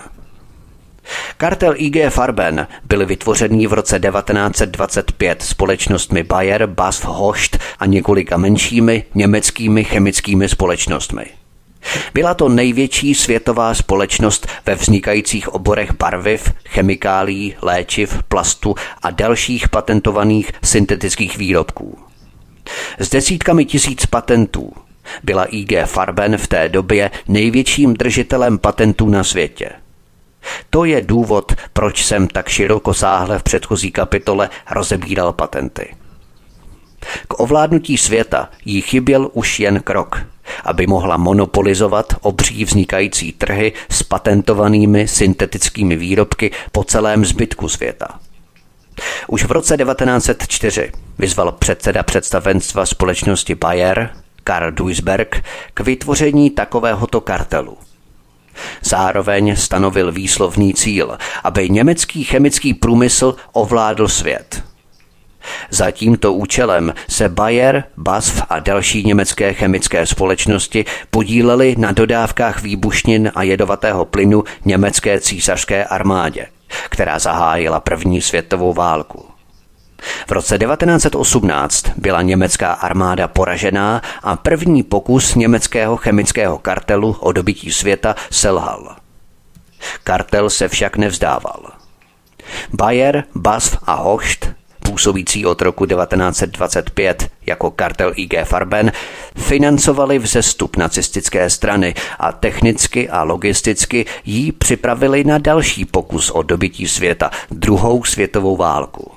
Kartel IG Farben byl vytvořený v roce 1925 společnostmi Bayer, BASF, Hochst a několika menšími německými chemickými společnostmi. Byla to největší světová společnost ve vznikajících oborech barviv, chemikálí, léčiv, plastu a dalších patentovaných syntetických výrobků. S desítkami tisíc patentů byla IG Farben v té době největším držitelem patentů na světě. To je důvod, proč jsem tak širokosáhle v předchozí kapitole rozebíral patenty. K ovládnutí světa jí chyběl už jen krok – aby mohla monopolizovat obří vznikající trhy s patentovanými syntetickými výrobky po celém zbytku světa. Už v roce 1904 vyzval předseda představenstva společnosti Bayer, Karl Duisberg, k vytvoření takovéhoto kartelu. Zároveň stanovil výslovný cíl, aby německý chemický průmysl ovládl svět – za tímto účelem se Bayer, BASF a další německé chemické společnosti podílely na dodávkách výbušnin a jedovatého plynu německé císařské armádě, která zahájila první světovou válku. V roce 1918 byla německá armáda poražená a první pokus německého chemického kartelu o dobytí světa selhal. Kartel se však nevzdával – Bayer, BASF a Hocht působící od roku 1925 jako kartel IG Farben, financovali vzestup nacistické strany a technicky a logisticky jí připravili na další pokus o dobytí světa, druhou světovou válku.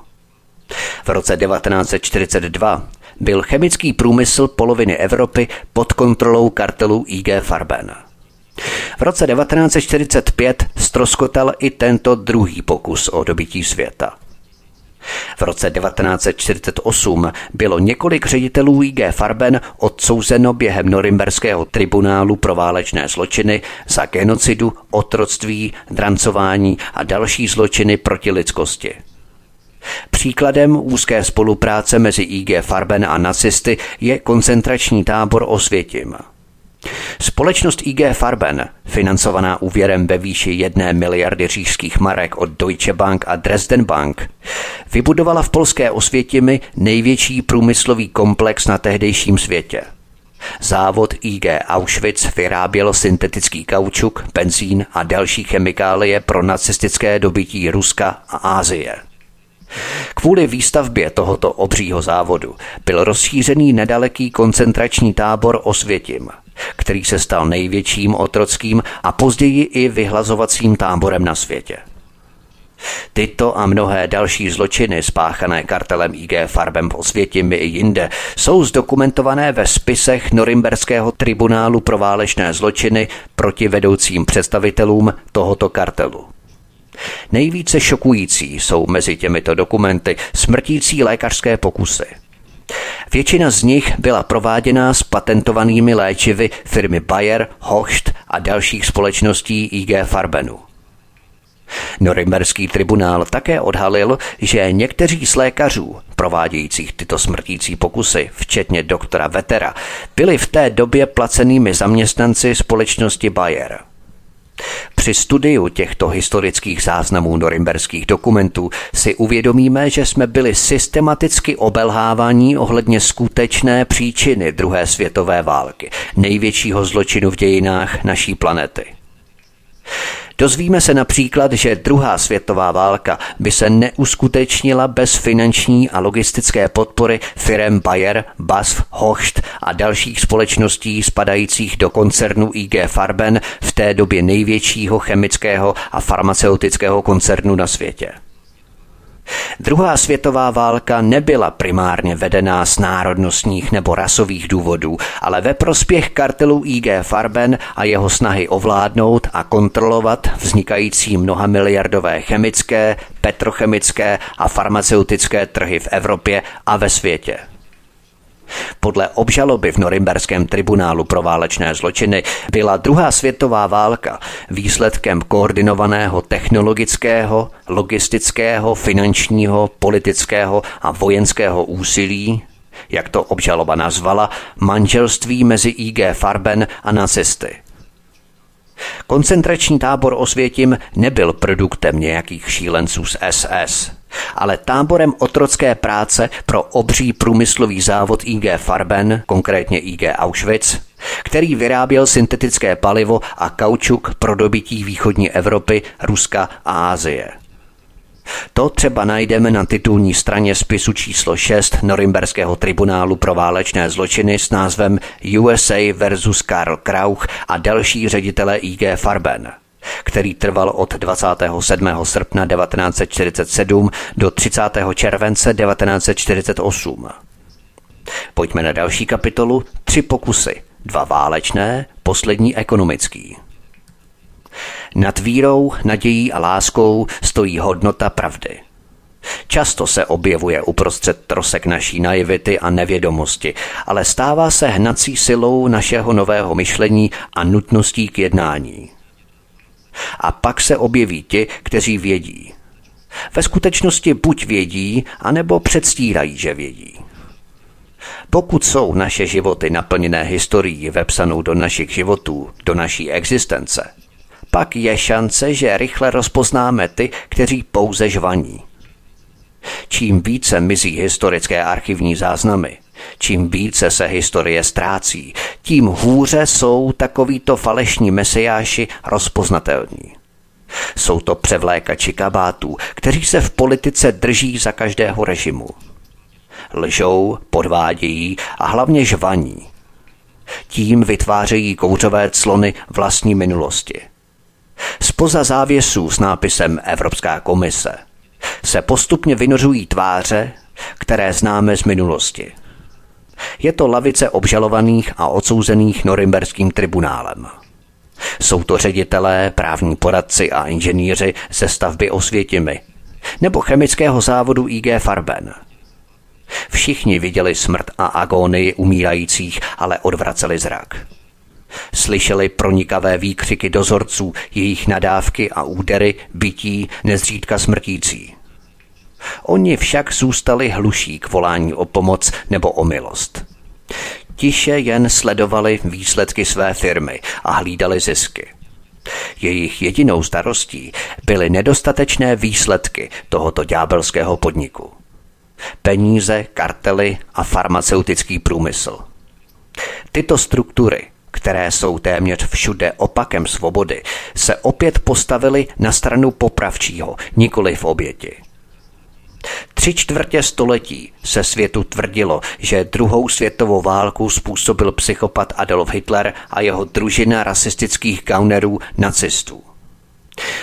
V roce 1942 byl chemický průmysl poloviny Evropy pod kontrolou kartelu IG Farben. V roce 1945 stroskotal i tento druhý pokus o dobytí světa. V roce 1948 bylo několik ředitelů IG Farben odsouzeno během norimberského tribunálu pro válečné zločiny za genocidu, otroctví, drancování a další zločiny proti lidskosti. Příkladem úzké spolupráce mezi IG Farben a nacisty je koncentrační tábor Osvětim – Společnost IG Farben, financovaná úvěrem ve výši jedné miliardy říšských marek od Deutsche Bank a Dresden Bank, vybudovala v polské Osvětimi největší průmyslový komplex na tehdejším světě. Závod IG Auschwitz vyráběl syntetický kaučuk, benzín a další chemikálie pro nacistické dobytí Ruska a Ázie. Kvůli výstavbě tohoto obřího závodu byl rozšířený nedaleký koncentrační tábor Osvětim – který se stal největším otrockým a později i vyhlazovacím táborem na světě. Tyto a mnohé další zločiny spáchané kartelem IG Farbem po světě i jinde jsou zdokumentované ve spisech Norimberského tribunálu pro válečné zločiny proti vedoucím představitelům tohoto kartelu. Nejvíce šokující jsou mezi těmito dokumenty smrtící lékařské pokusy – Většina z nich byla prováděna s patentovanými léčivy firmy Bayer, Hocht a dalších společností IG Farbenu. Norimberský tribunál také odhalil, že někteří z lékařů, provádějících tyto smrtící pokusy, včetně doktora Vetera, byli v té době placenými zaměstnanci společnosti Bayer – při studiu těchto historických záznamů norimberských dokumentů si uvědomíme, že jsme byli systematicky obelháváni ohledně skutečné příčiny druhé světové války, největšího zločinu v dějinách naší planety. Dozvíme se například, že druhá světová válka by se neuskutečnila bez finanční a logistické podpory firem Bayer, BASF, Hocht a dalších společností spadajících do koncernu IG Farben, v té době největšího chemického a farmaceutického koncernu na světě. Druhá světová válka nebyla primárně vedená z národnostních nebo rasových důvodů, ale ve prospěch kartelu IG Farben a jeho snahy ovládnout a kontrolovat vznikající mnohamiliardové chemické, petrochemické a farmaceutické trhy v Evropě a ve světě. Podle obžaloby v Norimberském tribunálu pro válečné zločiny byla druhá světová válka výsledkem koordinovaného technologického, logistického, finančního, politického a vojenského úsilí, jak to obžaloba nazvala, manželství mezi IG Farben a nacisty. Koncentrační tábor Osvětim nebyl produktem nějakých šílenců z SS ale táborem otrocké práce pro obří průmyslový závod IG Farben, konkrétně IG Auschwitz, který vyráběl syntetické palivo a kaučuk pro dobytí východní Evropy, Ruska a Ázie. To třeba najdeme na titulní straně spisu číslo 6 Norimberského tribunálu pro válečné zločiny s názvem USA versus Karl Krauch a další ředitele IG Farben který trval od 27. srpna 1947 do 30. července 1948. Pojďme na další kapitolu Tři pokusy. Dva válečné, poslední ekonomický. Nad vírou, nadějí a láskou stojí hodnota pravdy. Často se objevuje uprostřed trosek naší naivity a nevědomosti, ale stává se hnací silou našeho nového myšlení a nutností k jednání. A pak se objeví ti, kteří vědí. Ve skutečnosti buď vědí, anebo předstírají, že vědí. Pokud jsou naše životy naplněné historií vepsanou do našich životů, do naší existence, pak je šance, že rychle rozpoznáme ty, kteří pouze žvaní. Čím více mizí historické archivní záznamy, Čím více se historie ztrácí, tím hůře jsou takovýto falešní mesiáši rozpoznatelní. Jsou to převlékači kabátů, kteří se v politice drží za každého režimu. Lžou, podvádějí a hlavně žvaní. Tím vytvářejí kouřové clony vlastní minulosti. Spoza závěsů s nápisem Evropská komise se postupně vynořují tváře, které známe z minulosti. Je to lavice obžalovaných a odsouzených Norimberským tribunálem. Jsou to ředitelé, právní poradci a inženýři ze stavby Osvětimi nebo chemického závodu IG Farben. Všichni viděli smrt a agónii umírajících, ale odvraceli zrak. Slyšeli pronikavé výkřiky dozorců, jejich nadávky a údery, bytí, nezřídka smrtící. Oni však zůstali hluší k volání o pomoc nebo o milost. Tiše jen sledovali výsledky své firmy a hlídali zisky. Jejich jedinou starostí byly nedostatečné výsledky tohoto ďábelského podniku. Peníze, kartely a farmaceutický průmysl. Tyto struktury, které jsou téměř všude opakem svobody, se opět postavily na stranu popravčího, nikoli v oběti. Tři čtvrtě století se světu tvrdilo, že druhou světovou válku způsobil psychopat Adolf Hitler a jeho družina rasistických gaunerů nacistů.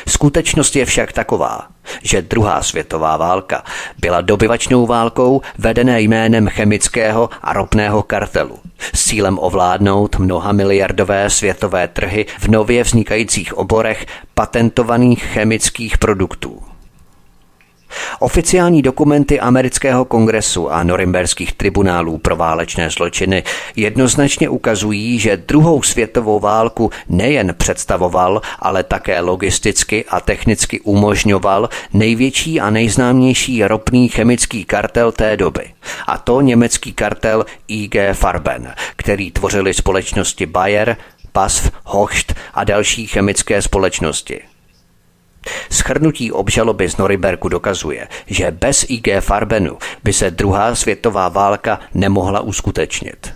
Skutečnost je však taková, že druhá světová válka byla dobyvačnou válkou vedené jménem chemického a ropného kartelu s cílem ovládnout mnoha miliardové světové trhy v nově vznikajících oborech patentovaných chemických produktů. Oficiální dokumenty amerického kongresu a norimberských tribunálů pro válečné zločiny jednoznačně ukazují, že druhou světovou válku nejen představoval, ale také logisticky a technicky umožňoval největší a nejznámější ropný chemický kartel té doby. A to německý kartel IG Farben, který tvořili společnosti Bayer, PASF, Hocht a další chemické společnosti. Schrnutí obžaloby z Norimberku dokazuje, že bez IG Farbenu by se druhá světová válka nemohla uskutečnit.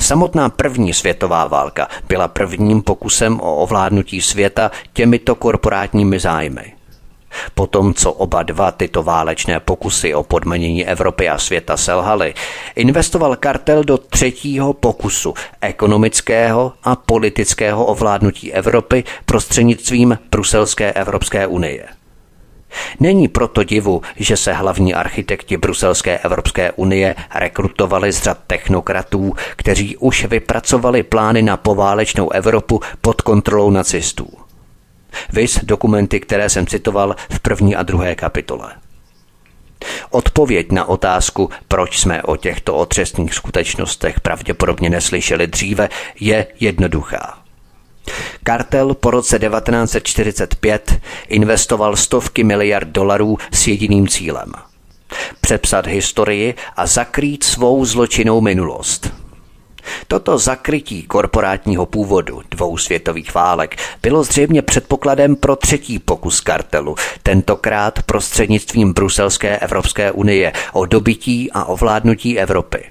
Samotná první světová válka byla prvním pokusem o ovládnutí světa těmito korporátními zájmy. Potom, co oba dva tyto válečné pokusy o podmanění Evropy a světa selhaly, investoval kartel do třetího pokusu ekonomického a politického ovládnutí Evropy prostřednictvím Bruselské Evropské unie. Není proto divu, že se hlavní architekti Bruselské Evropské unie rekrutovali z řad technokratů, kteří už vypracovali plány na poválečnou Evropu pod kontrolou nacistů. Vys dokumenty, které jsem citoval v první a druhé kapitole. Odpověď na otázku, proč jsme o těchto otřesných skutečnostech pravděpodobně neslyšeli dříve, je jednoduchá. Kartel po roce 1945 investoval stovky miliard dolarů s jediným cílem. Přepsat historii a zakrýt svou zločinnou minulost – Toto zakrytí korporátního původu dvou světových válek bylo zřejmě předpokladem pro třetí pokus kartelu, tentokrát prostřednictvím Bruselské Evropské unie o dobytí a ovládnutí Evropy.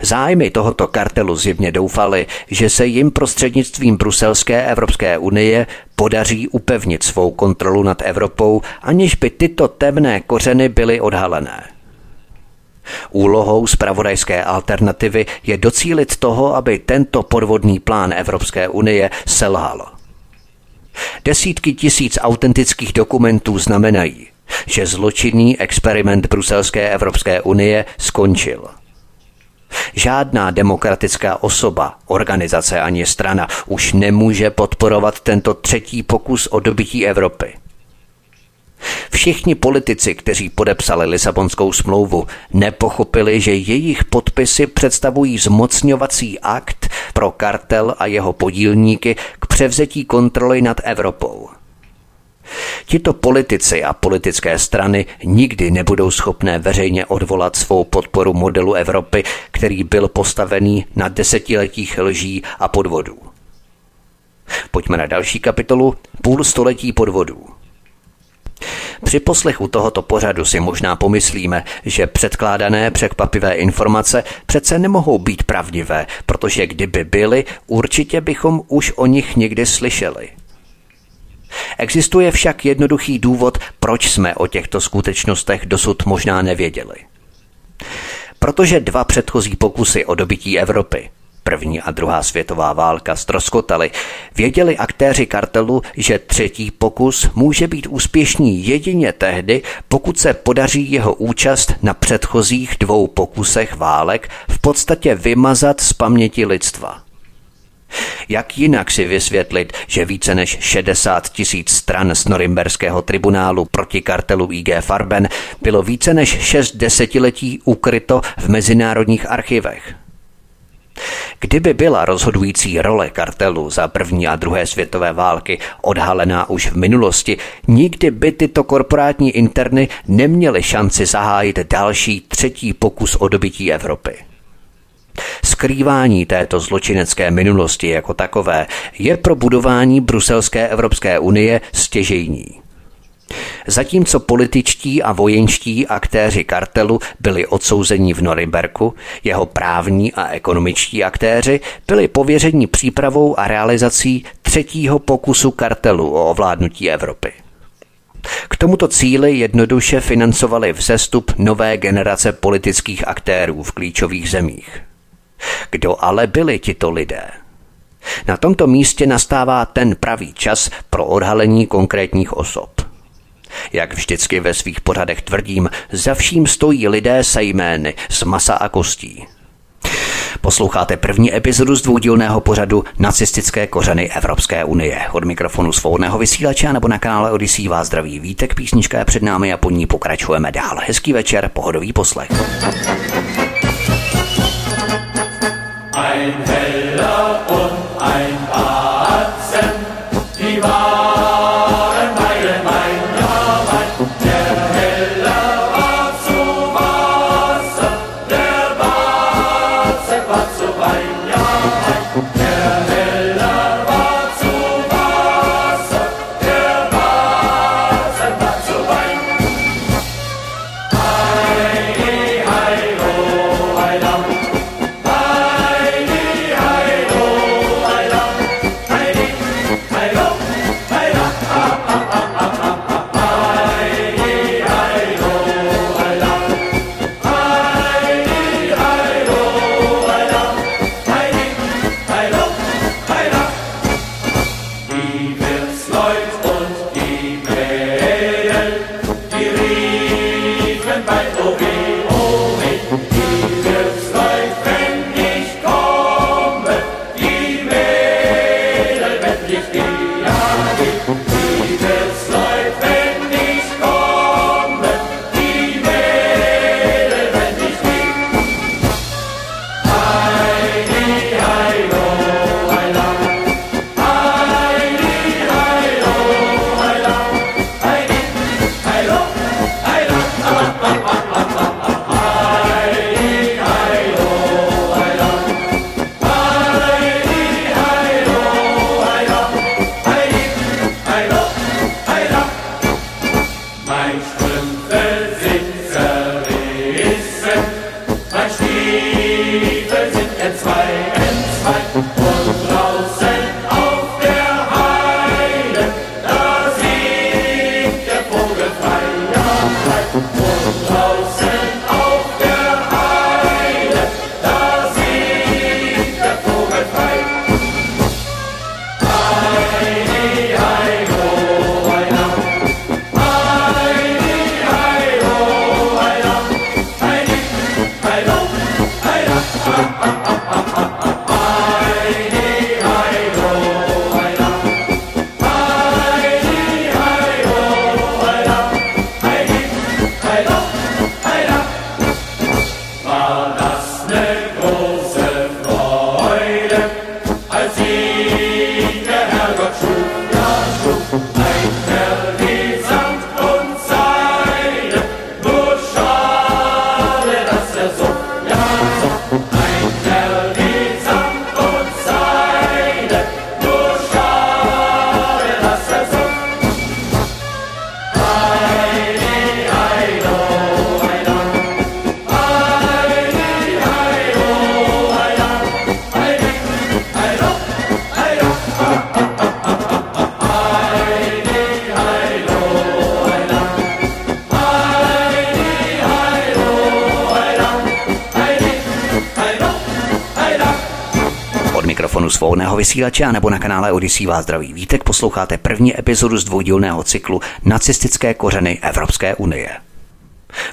Zájmy tohoto kartelu zjevně doufali, že se jim prostřednictvím Bruselské Evropské unie podaří upevnit svou kontrolu nad Evropou, aniž by tyto temné kořeny byly odhalené. Úlohou zpravodajské alternativy je docílit toho, aby tento podvodný plán Evropské unie selhal. Desítky tisíc autentických dokumentů znamenají, že zločinný experiment Bruselské Evropské unie skončil. Žádná demokratická osoba, organizace ani strana už nemůže podporovat tento třetí pokus o dobytí Evropy. Všichni politici, kteří podepsali Lisabonskou smlouvu, nepochopili, že jejich podpisy představují zmocňovací akt pro kartel a jeho podílníky k převzetí kontroly nad Evropou. Tito politici a politické strany nikdy nebudou schopné veřejně odvolat svou podporu modelu Evropy, který byl postavený na desetiletích lží a podvodů. Pojďme na další kapitolu Půl století podvodů. Při poslechu tohoto pořadu si možná pomyslíme, že předkládané překvapivé informace přece nemohou být pravdivé, protože kdyby byly, určitě bychom už o nich někdy slyšeli. Existuje však jednoduchý důvod, proč jsme o těchto skutečnostech dosud možná nevěděli. Protože dva předchozí pokusy o dobytí Evropy, první a druhá světová válka stroskotaly, věděli aktéři kartelu, že třetí pokus může být úspěšný jedině tehdy, pokud se podaří jeho účast na předchozích dvou pokusech válek v podstatě vymazat z paměti lidstva. Jak jinak si vysvětlit, že více než 60 tisíc stran z norimberského tribunálu proti kartelu IG Farben bylo více než 6 desetiletí ukryto v mezinárodních archivech? Kdyby byla rozhodující role kartelu za první a druhé světové války odhalená už v minulosti, nikdy by tyto korporátní interny neměly šanci zahájit další třetí pokus o dobytí Evropy. Skrývání této zločinecké minulosti jako takové je pro budování bruselské Evropské unie stěžejní. Zatímco političtí a vojenští aktéři kartelu byli odsouzeni v Norimberku, jeho právní a ekonomičtí aktéři byli pověřeni přípravou a realizací třetího pokusu kartelu o ovládnutí Evropy. K tomuto cíli jednoduše financovali vzestup nové generace politických aktérů v klíčových zemích. Kdo ale byli tito lidé? Na tomto místě nastává ten pravý čas pro odhalení konkrétních osob. Jak vždycky ve svých pořadech tvrdím, za vším stojí lidé se jmény z masa a kostí. Posloucháte první epizodu z dvoudílného pořadu Nacistické kořeny Evropské unie. Od mikrofonu svobodného vysílače nebo na kanále Odisí vás zdraví vítek, písnička je před námi a po ní pokračujeme dál. Hezký večer, pohodový poslech. Ein heller und ein Batzen, vysílače nebo na kanále Odisí vás zdraví vítek posloucháte první epizodu z dvoudílného cyklu Nacistické kořeny Evropské unie.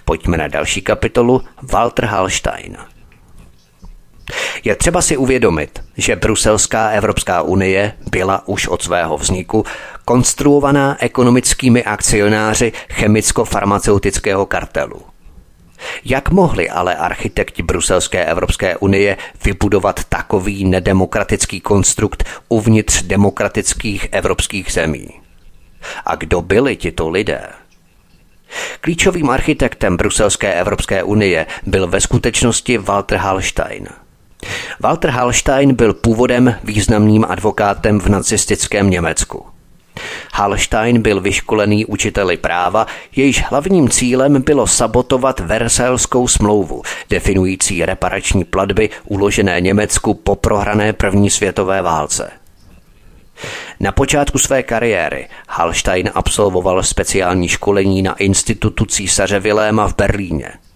Pojďme na další kapitolu Walter Hallstein. Je třeba si uvědomit, že Bruselská Evropská unie byla už od svého vzniku konstruovaná ekonomickými akcionáři chemicko-farmaceutického kartelu. Jak mohli ale architekti Bruselské Evropské unie vybudovat takový nedemokratický konstrukt uvnitř demokratických evropských zemí? A kdo byli tito lidé? Klíčovým architektem Bruselské Evropské unie byl ve skutečnosti Walter Hallstein – Walter Hallstein byl původem významným advokátem v nacistickém Německu. Hallstein byl vyškolený učiteli práva, jejíž hlavním cílem bylo sabotovat Verselskou smlouvu, definující reparační platby uložené Německu po prohrané první světové válce. Na počátku své kariéry Hallstein absolvoval speciální školení na Institutu císaře Viléma v Berlíně –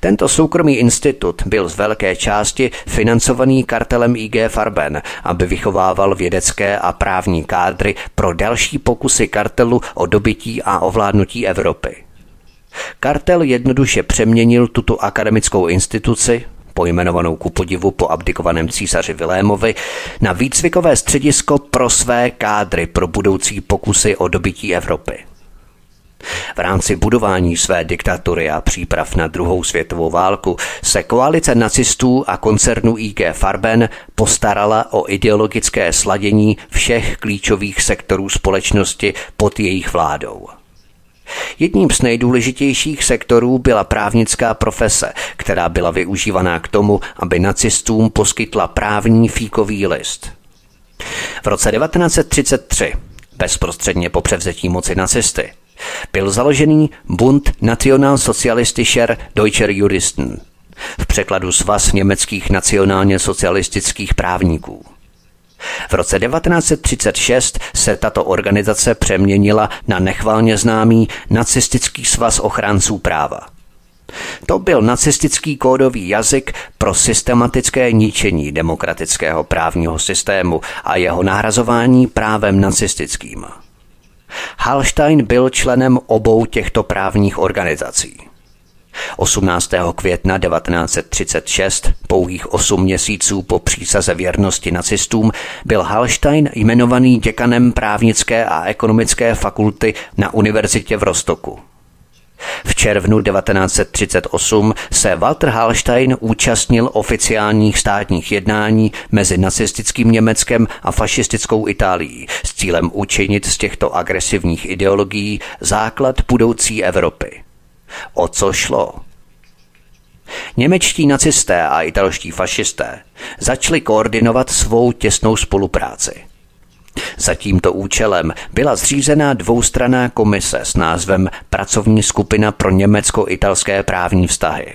tento soukromý institut byl z velké části financovaný kartelem IG Farben, aby vychovával vědecké a právní kádry pro další pokusy kartelu o dobytí a ovládnutí Evropy. Kartel jednoduše přeměnil tuto akademickou instituci, pojmenovanou ku podivu po abdikovaném císaři Vilémovi, na výcvikové středisko pro své kádry pro budoucí pokusy o dobytí Evropy. V rámci budování své diktatury a příprav na druhou světovou válku se koalice nacistů a koncernu IG Farben postarala o ideologické sladění všech klíčových sektorů společnosti pod jejich vládou. Jedním z nejdůležitějších sektorů byla právnická profese, která byla využívaná k tomu, aby nacistům poskytla právní fíkový list. V roce 1933, bezprostředně po převzetí moci nacisty, byl založený Bund Nationalsozialistischer Deutscher Juristen, v překladu Svaz německých nacionálně socialistických právníků. V roce 1936 se tato organizace přeměnila na nechvalně známý Nacistický svaz ochránců práva. To byl nacistický kódový jazyk pro systematické ničení demokratického právního systému a jeho nahrazování právem nacistickým. Hallstein byl členem obou těchto právních organizací. 18. května 1936, pouhých 8 měsíců po přísaze věrnosti nacistům, byl Hallstein jmenovaný děkanem právnické a ekonomické fakulty na univerzitě v Rostoku. V červnu 1938 se Walter Hallstein účastnil oficiálních státních jednání mezi nacistickým Německem a fašistickou Itálií s cílem učinit z těchto agresivních ideologií základ budoucí Evropy. O co šlo? Němečtí nacisté a italští fašisté začali koordinovat svou těsnou spolupráci – za tímto účelem byla zřízena dvoustraná komise s názvem Pracovní skupina pro německo-italské právní vztahy.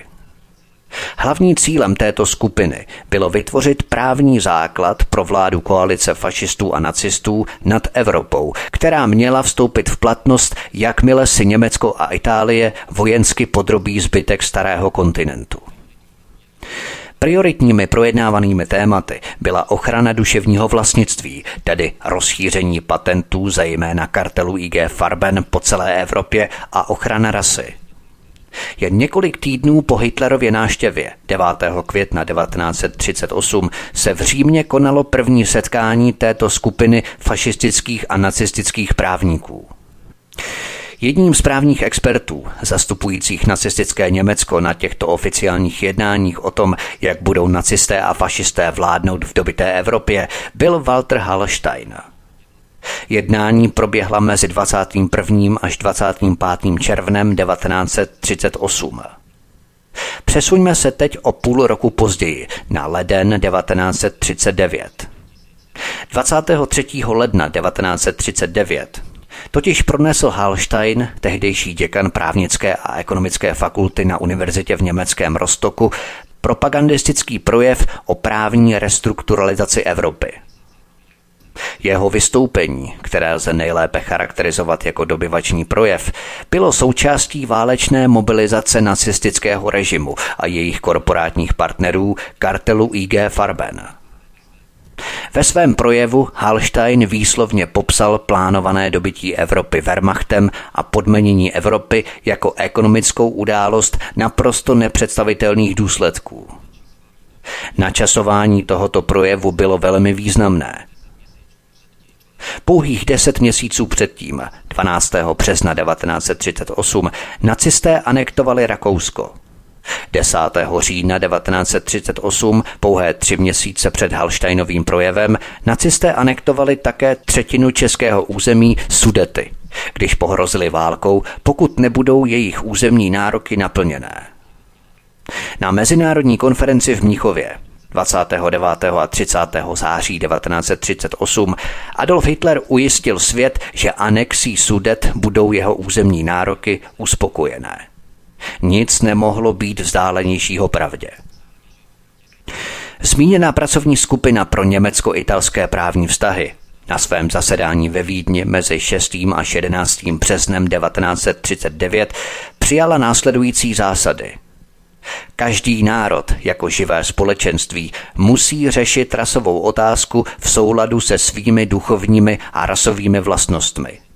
Hlavním cílem této skupiny bylo vytvořit právní základ pro vládu koalice fašistů a nacistů nad Evropou, která měla vstoupit v platnost, jakmile si Německo a Itálie vojensky podrobí zbytek starého kontinentu. Prioritními projednávanými tématy byla ochrana duševního vlastnictví, tedy rozšíření patentů zejména kartelu IG Farben po celé Evropě a ochrana rasy. Jen několik týdnů po Hitlerově náštěvě 9. května 1938 se v Římě konalo první setkání této skupiny fašistických a nacistických právníků. Jedním z právních expertů, zastupujících nacistické Německo na těchto oficiálních jednáních o tom, jak budou nacisté a fašisté vládnout v dobité Evropě, byl Walter Hallstein. Jednání proběhla mezi 21. až 25. červnem 1938. Přesuňme se teď o půl roku později, na leden 1939. 23. ledna 1939 Totiž pronesl Hallstein, tehdejší děkan právnické a ekonomické fakulty na univerzitě v německém Rostoku, propagandistický projev o právní restrukturalizaci Evropy. Jeho vystoupení, které lze nejlépe charakterizovat jako dobyvačný projev, bylo součástí válečné mobilizace nacistického režimu a jejich korporátních partnerů kartelu IG Farben – Ve svém projevu Hallstein výslovně popsal plánované dobytí Evropy Wehrmachtem a podmenění Evropy jako ekonomickou událost naprosto nepředstavitelných důsledků. Načasování tohoto projevu bylo velmi významné. Pouhých deset měsíců předtím, 12. března 1938, nacisté anektovali Rakousko – 10. října 1938, pouhé tři měsíce před Halštajnovým projevem, nacisté anektovali také třetinu českého území Sudety, když pohrozili válkou, pokud nebudou jejich územní nároky naplněné. Na mezinárodní konferenci v Mnichově 29. a 30. září 1938 Adolf Hitler ujistil svět, že anexí Sudet budou jeho územní nároky uspokojené. Nic nemohlo být vzdálenějšího pravdě. Zmíněná pracovní skupina pro německo-italské právní vztahy na svém zasedání ve Vídni mezi 6. a 11. březnem 1939 přijala následující zásady. Každý národ jako živé společenství musí řešit rasovou otázku v souladu se svými duchovními a rasovými vlastnostmi –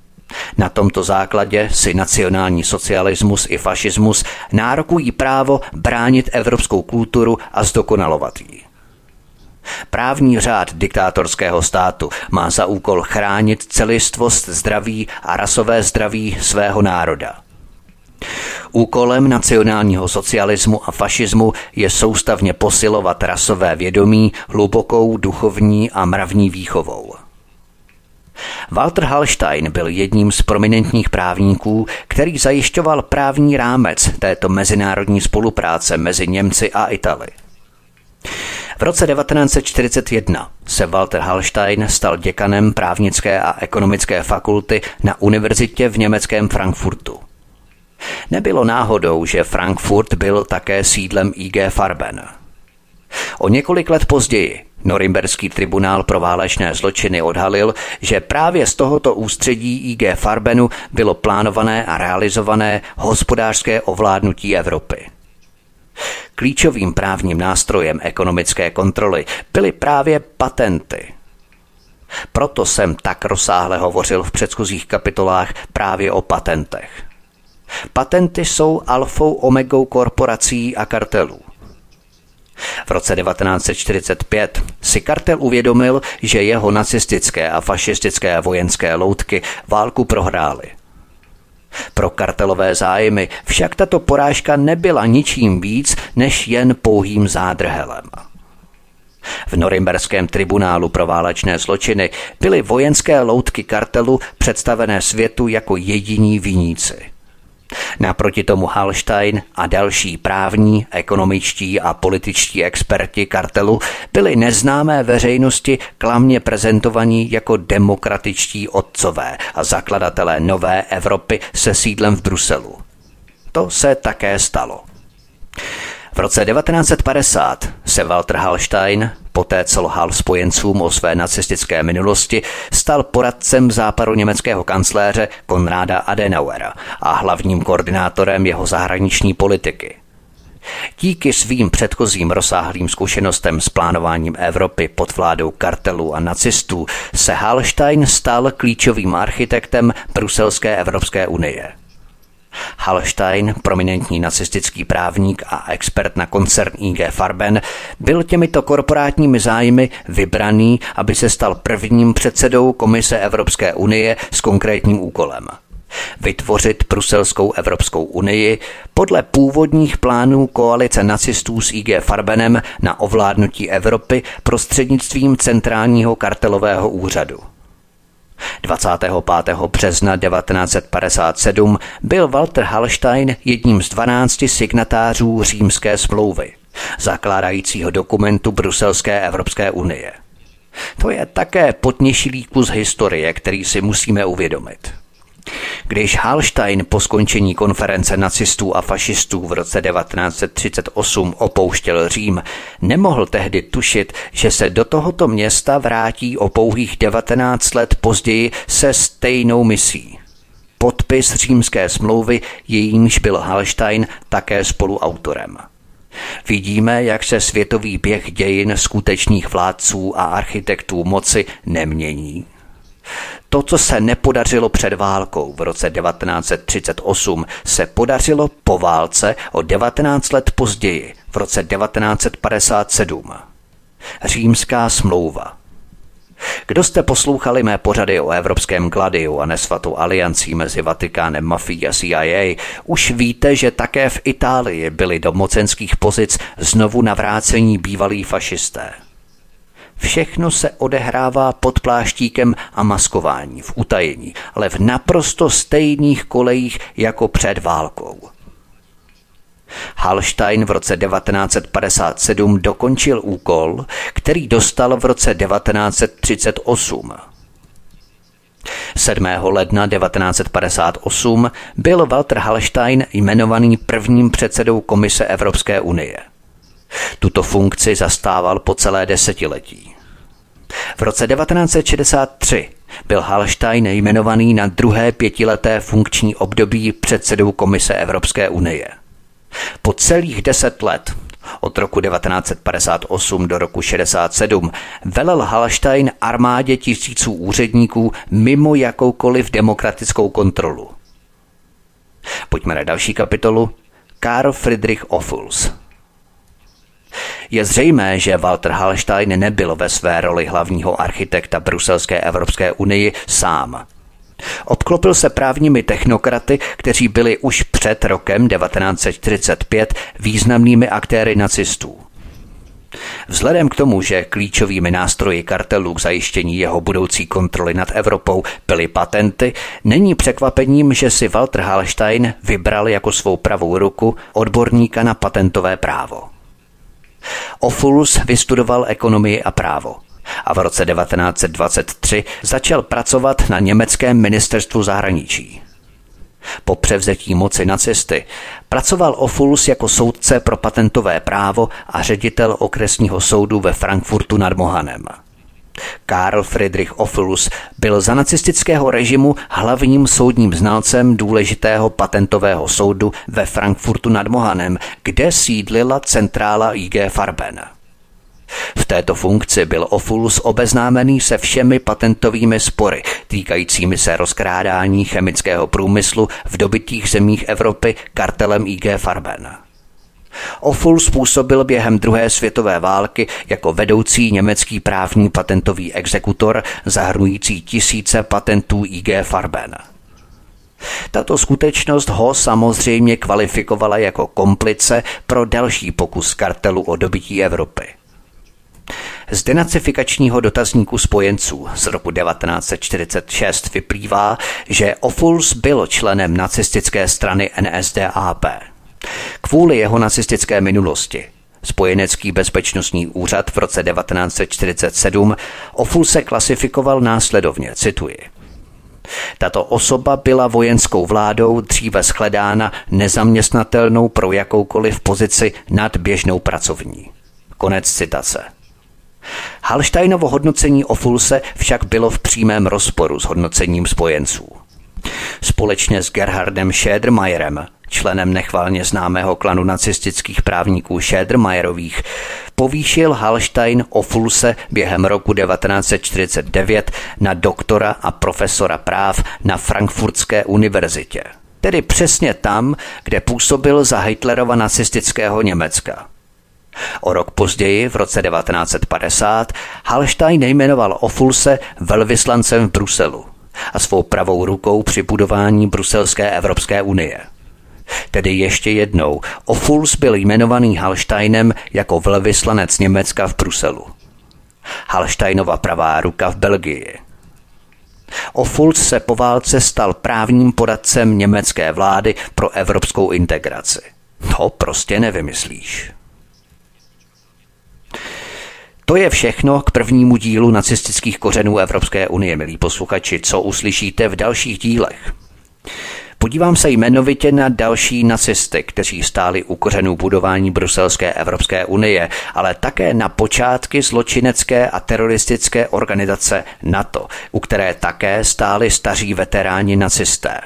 na tomto základě si nacionální socialismus i fašismus nárokují právo bránit evropskou kulturu a zdokonalovat ji. Právní řád diktátorského státu má za úkol chránit celistvost zdraví a rasové zdraví svého národa. Úkolem nacionálního socialismu a fašismu je soustavně posilovat rasové vědomí hlubokou duchovní a mravní výchovou. Walter Hallstein byl jedním z prominentních právníků, který zajišťoval právní rámec této mezinárodní spolupráce mezi Němci a Itali. V roce 1941 se Walter Hallstein stal děkanem právnické a ekonomické fakulty na univerzitě v německém Frankfurtu. Nebylo náhodou, že Frankfurt byl také sídlem IG Farben. O několik let později Norimberský tribunál pro válečné zločiny odhalil, že právě z tohoto ústředí IG Farbenu bylo plánované a realizované hospodářské ovládnutí Evropy. Klíčovým právním nástrojem ekonomické kontroly byly právě patenty. Proto jsem tak rozsáhle hovořil v předchozích kapitolách právě o patentech. Patenty jsou alfou omegou korporací a kartelů. V roce 1945 si kartel uvědomil, že jeho nacistické a fašistické vojenské loutky válku prohrály. Pro kartelové zájmy však tato porážka nebyla ničím víc než jen pouhým zádrhelem. V Norimberském tribunálu pro válečné zločiny byly vojenské loutky kartelu představené světu jako jediní viníci – Naproti tomu Hallstein a další právní, ekonomičtí a političtí experti kartelu byli neznámé veřejnosti klamně prezentovaní jako demokratičtí otcové a zakladatelé nové Evropy se sídlem v Bruselu. To se také stalo. V roce 1950 se Walter Hallstein, poté co lhal spojencům o své nacistické minulosti, stal poradcem západu německého kancléře Konráda Adenauera a hlavním koordinátorem jeho zahraniční politiky. Díky svým předchozím rozsáhlým zkušenostem s plánováním Evropy pod vládou kartelů a nacistů se Hallstein stal klíčovým architektem Bruselské Evropské unie – Hallstein, prominentní nacistický právník a expert na koncern IG Farben, byl těmito korporátními zájmy vybraný, aby se stal prvním předsedou Komise Evropské unie s konkrétním úkolem vytvořit Bruselskou Evropskou unii podle původních plánů koalice nacistů s IG Farbenem na ovládnutí Evropy prostřednictvím centrálního kartelového úřadu. 25. března 1957 byl Walter Hallstein jedním z 12 signatářů římské smlouvy, zakládajícího dokumentu Bruselské Evropské unie. To je také potněšilý kus historie, který si musíme uvědomit. Když Hallstein po skončení konference nacistů a fašistů v roce 1938 opouštěl Řím, nemohl tehdy tušit, že se do tohoto města vrátí o pouhých 19 let později se stejnou misí. Podpis římské smlouvy, jejímž byl Hallstein také spoluautorem. Vidíme, jak se světový běh dějin skutečných vládců a architektů moci nemění. To, co se nepodařilo před válkou v roce 1938, se podařilo po válce o 19 let později, v roce 1957. Římská smlouva. Kdo jste poslouchali mé pořady o evropském gladiu a nesvatou aliancí mezi Vatikánem, mafií a CIA, už víte, že také v Itálii byli do mocenských pozic znovu navrácení bývalí fašisté. Všechno se odehrává pod pláštíkem a maskování, v utajení, ale v naprosto stejných kolejích jako před válkou. Hallstein v roce 1957 dokončil úkol, který dostal v roce 1938. 7. ledna 1958 byl Walter Hallstein jmenovaný prvním předsedou Komise Evropské unie. Tuto funkci zastával po celé desetiletí. V roce 1963 byl Hallstein jmenovaný na druhé pětileté funkční období předsedou Komise Evropské unie. Po celých deset let, od roku 1958 do roku 67, velel Hallstein armádě tisíců úředníků mimo jakoukoliv demokratickou kontrolu. Pojďme na další kapitolu. Karl Friedrich Ophuls. Je zřejmé, že Walter Hallstein nebyl ve své roli hlavního architekta Bruselské Evropské unii sám. Obklopil se právními technokraty, kteří byli už před rokem 1945 významnými aktéry nacistů. Vzhledem k tomu, že klíčovými nástroji kartelů k zajištění jeho budoucí kontroly nad Evropou byly patenty, není překvapením, že si Walter Hallstein vybral jako svou pravou ruku odborníka na patentové právo. Ofulus vystudoval ekonomii a právo a v roce 1923 začal pracovat na německém ministerstvu zahraničí. Po převzetí moci nacisty pracoval Ofulus jako soudce pro patentové právo a ředitel okresního soudu ve Frankfurtu nad Mohanem. Karl Friedrich Ophelus byl za nacistického režimu hlavním soudním znalcem důležitého patentového soudu ve Frankfurtu nad Mohanem, kde sídlila centrála IG Farben. V této funkci byl Ofulus obeznámený se všemi patentovými spory týkajícími se rozkrádání chemického průmyslu v dobytých zemích Evropy kartelem IG Farben. Oful způsobil během druhé světové války jako vedoucí německý právní patentový exekutor zahrnující tisíce patentů IG Farben. Tato skutečnost ho samozřejmě kvalifikovala jako komplice pro další pokus kartelu o dobytí Evropy. Z denacifikačního dotazníku spojenců z roku 1946 vyplývá, že Ofuls byl členem nacistické strany NSDAP. Kvůli jeho nacistické minulosti Spojenecký bezpečnostní úřad v roce 1947 Ofulse klasifikoval následovně, cituji. Tato osoba byla vojenskou vládou dříve shledána nezaměstnatelnou pro jakoukoliv pozici nad běžnou pracovní. Konec citace. Halsteinovo hodnocení o Fulse však bylo v přímém rozporu s hodnocením spojenců. Společně s Gerhardem Schädermayerem, členem nechvalně známého klanu nacistických právníků Schädermayerových, povýšil Hallstein o Fulse během roku 1949 na doktora a profesora práv na Frankfurtské univerzitě. Tedy přesně tam, kde působil za Hitlerova nacistického Německa. O rok později, v roce 1950, Hallstein nejmenoval Ofulse velvyslancem v Bruselu a svou pravou rukou při budování Bruselské Evropské unie. Tedy ještě jednou, Ofuls byl jmenovaný Hallsteinem jako velvyslanec Německa v Bruselu. Hallsteinova pravá ruka v Belgii. Ofuls se po válce stal právním poradcem německé vlády pro evropskou integraci. To prostě nevymyslíš. To je všechno k prvnímu dílu nacistických kořenů Evropské unie, milí posluchači, co uslyšíte v dalších dílech. Podívám se jmenovitě na další nacisty, kteří stáli u kořenů budování Bruselské Evropské unie, ale také na počátky zločinecké a teroristické organizace NATO, u které také stáli staří veteráni nacisté.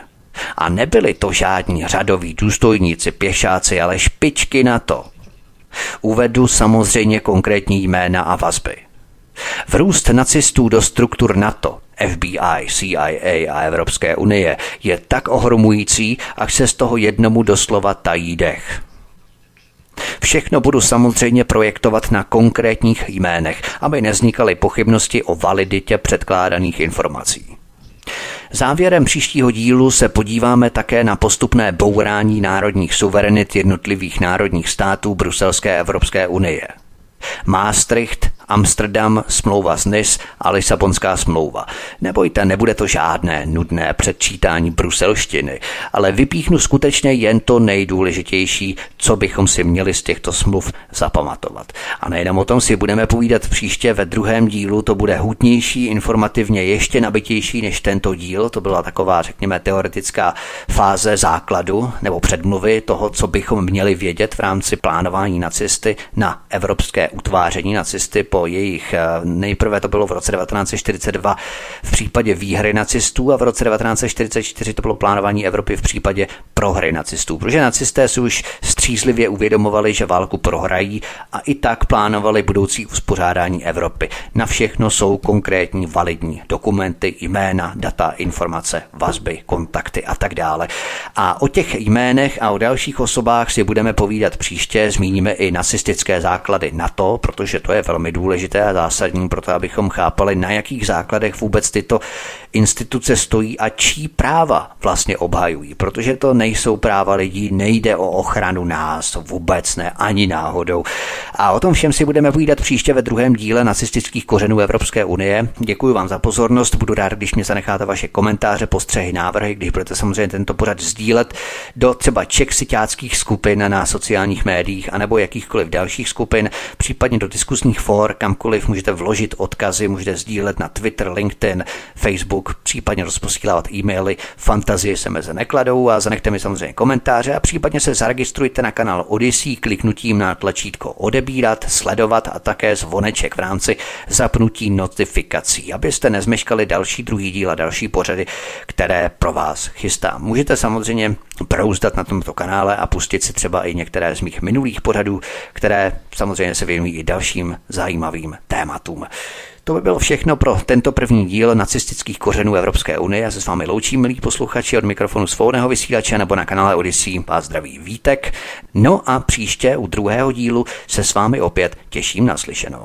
A nebyli to žádní řadoví důstojníci, pěšáci, ale špičky NATO – Uvedu samozřejmě konkrétní jména a vazby. Vrůst nacistů do struktur NATO, FBI, CIA a Evropské unie je tak ohromující, až se z toho jednomu doslova tají dech. Všechno budu samozřejmě projektovat na konkrétních jménech, aby nevznikaly pochybnosti o validitě předkládaných informací. Závěrem příštího dílu se podíváme také na postupné bourání národních suverenit jednotlivých národních států Bruselské Evropské unie. Maastricht Amsterdam, smlouva z NIS a Lisabonská smlouva. Nebojte, nebude to žádné nudné předčítání bruselštiny, ale vypíchnu skutečně jen to nejdůležitější, co bychom si měli z těchto smluv zapamatovat. A nejenom o tom si budeme povídat příště ve druhém dílu, to bude hutnější, informativně ještě nabitější než tento díl, to byla taková, řekněme, teoretická fáze základu nebo předmluvy toho, co bychom měli vědět v rámci plánování nacisty na evropské utváření nacisty po jejich. Eh, nejprve to bylo v roce 1942 v případě výhry nacistů a v roce 1944 to bylo plánování Evropy v případě prohry nacistů. Protože nacisté si už střízlivě uvědomovali, že válku prohrají a i tak plánovali budoucí uspořádání Evropy. Na všechno jsou konkrétní validní dokumenty, jména, data, informace, vazby, kontakty a tak dále. A o těch jménech a o dalších osobách si budeme povídat příště. Zmíníme i nacistické základy NATO, protože to je velmi důležité důležité a zásadní pro to, abychom chápali, na jakých základech vůbec tyto instituce stojí a čí práva vlastně obhajují. Protože to nejsou práva lidí, nejde o ochranu nás, vůbec ne, ani náhodou. A o tom všem si budeme povídat příště ve druhém díle nacistických kořenů Evropské unie. Děkuji vám za pozornost, budu rád, když mě zanecháte vaše komentáře, postřehy, návrhy, když budete samozřejmě tento pořad sdílet do třeba čeksitáckých skupin na sociálních médiích anebo jakýchkoliv dalších skupin, případně do diskusních for, kamkoliv můžete vložit odkazy, můžete sdílet na Twitter, LinkedIn, Facebook, případně rozposílávat e-maily. Fantazie se meze nekladou a zanechte mi samozřejmě komentáře a případně se zaregistrujte na kanál Odyssey kliknutím na tlačítko odebírat, sledovat a také zvoneček v rámci zapnutí notifikací, abyste nezmeškali další druhý díl a další pořady, které pro vás chystám. Můžete samozřejmě brouzdat na tomto kanále a pustit si třeba i některé z mých minulých pořadů, které samozřejmě se věnují i dalším zajímavým tématům. To by bylo všechno pro tento první díl nacistických kořenů Evropské unie. Já se s vámi loučím, milí posluchači, od mikrofonu svobodného vysílače nebo na kanále Odyssey. Vás zdraví Vítek. No a příště u druhého dílu se s vámi opět těším na slyšenou.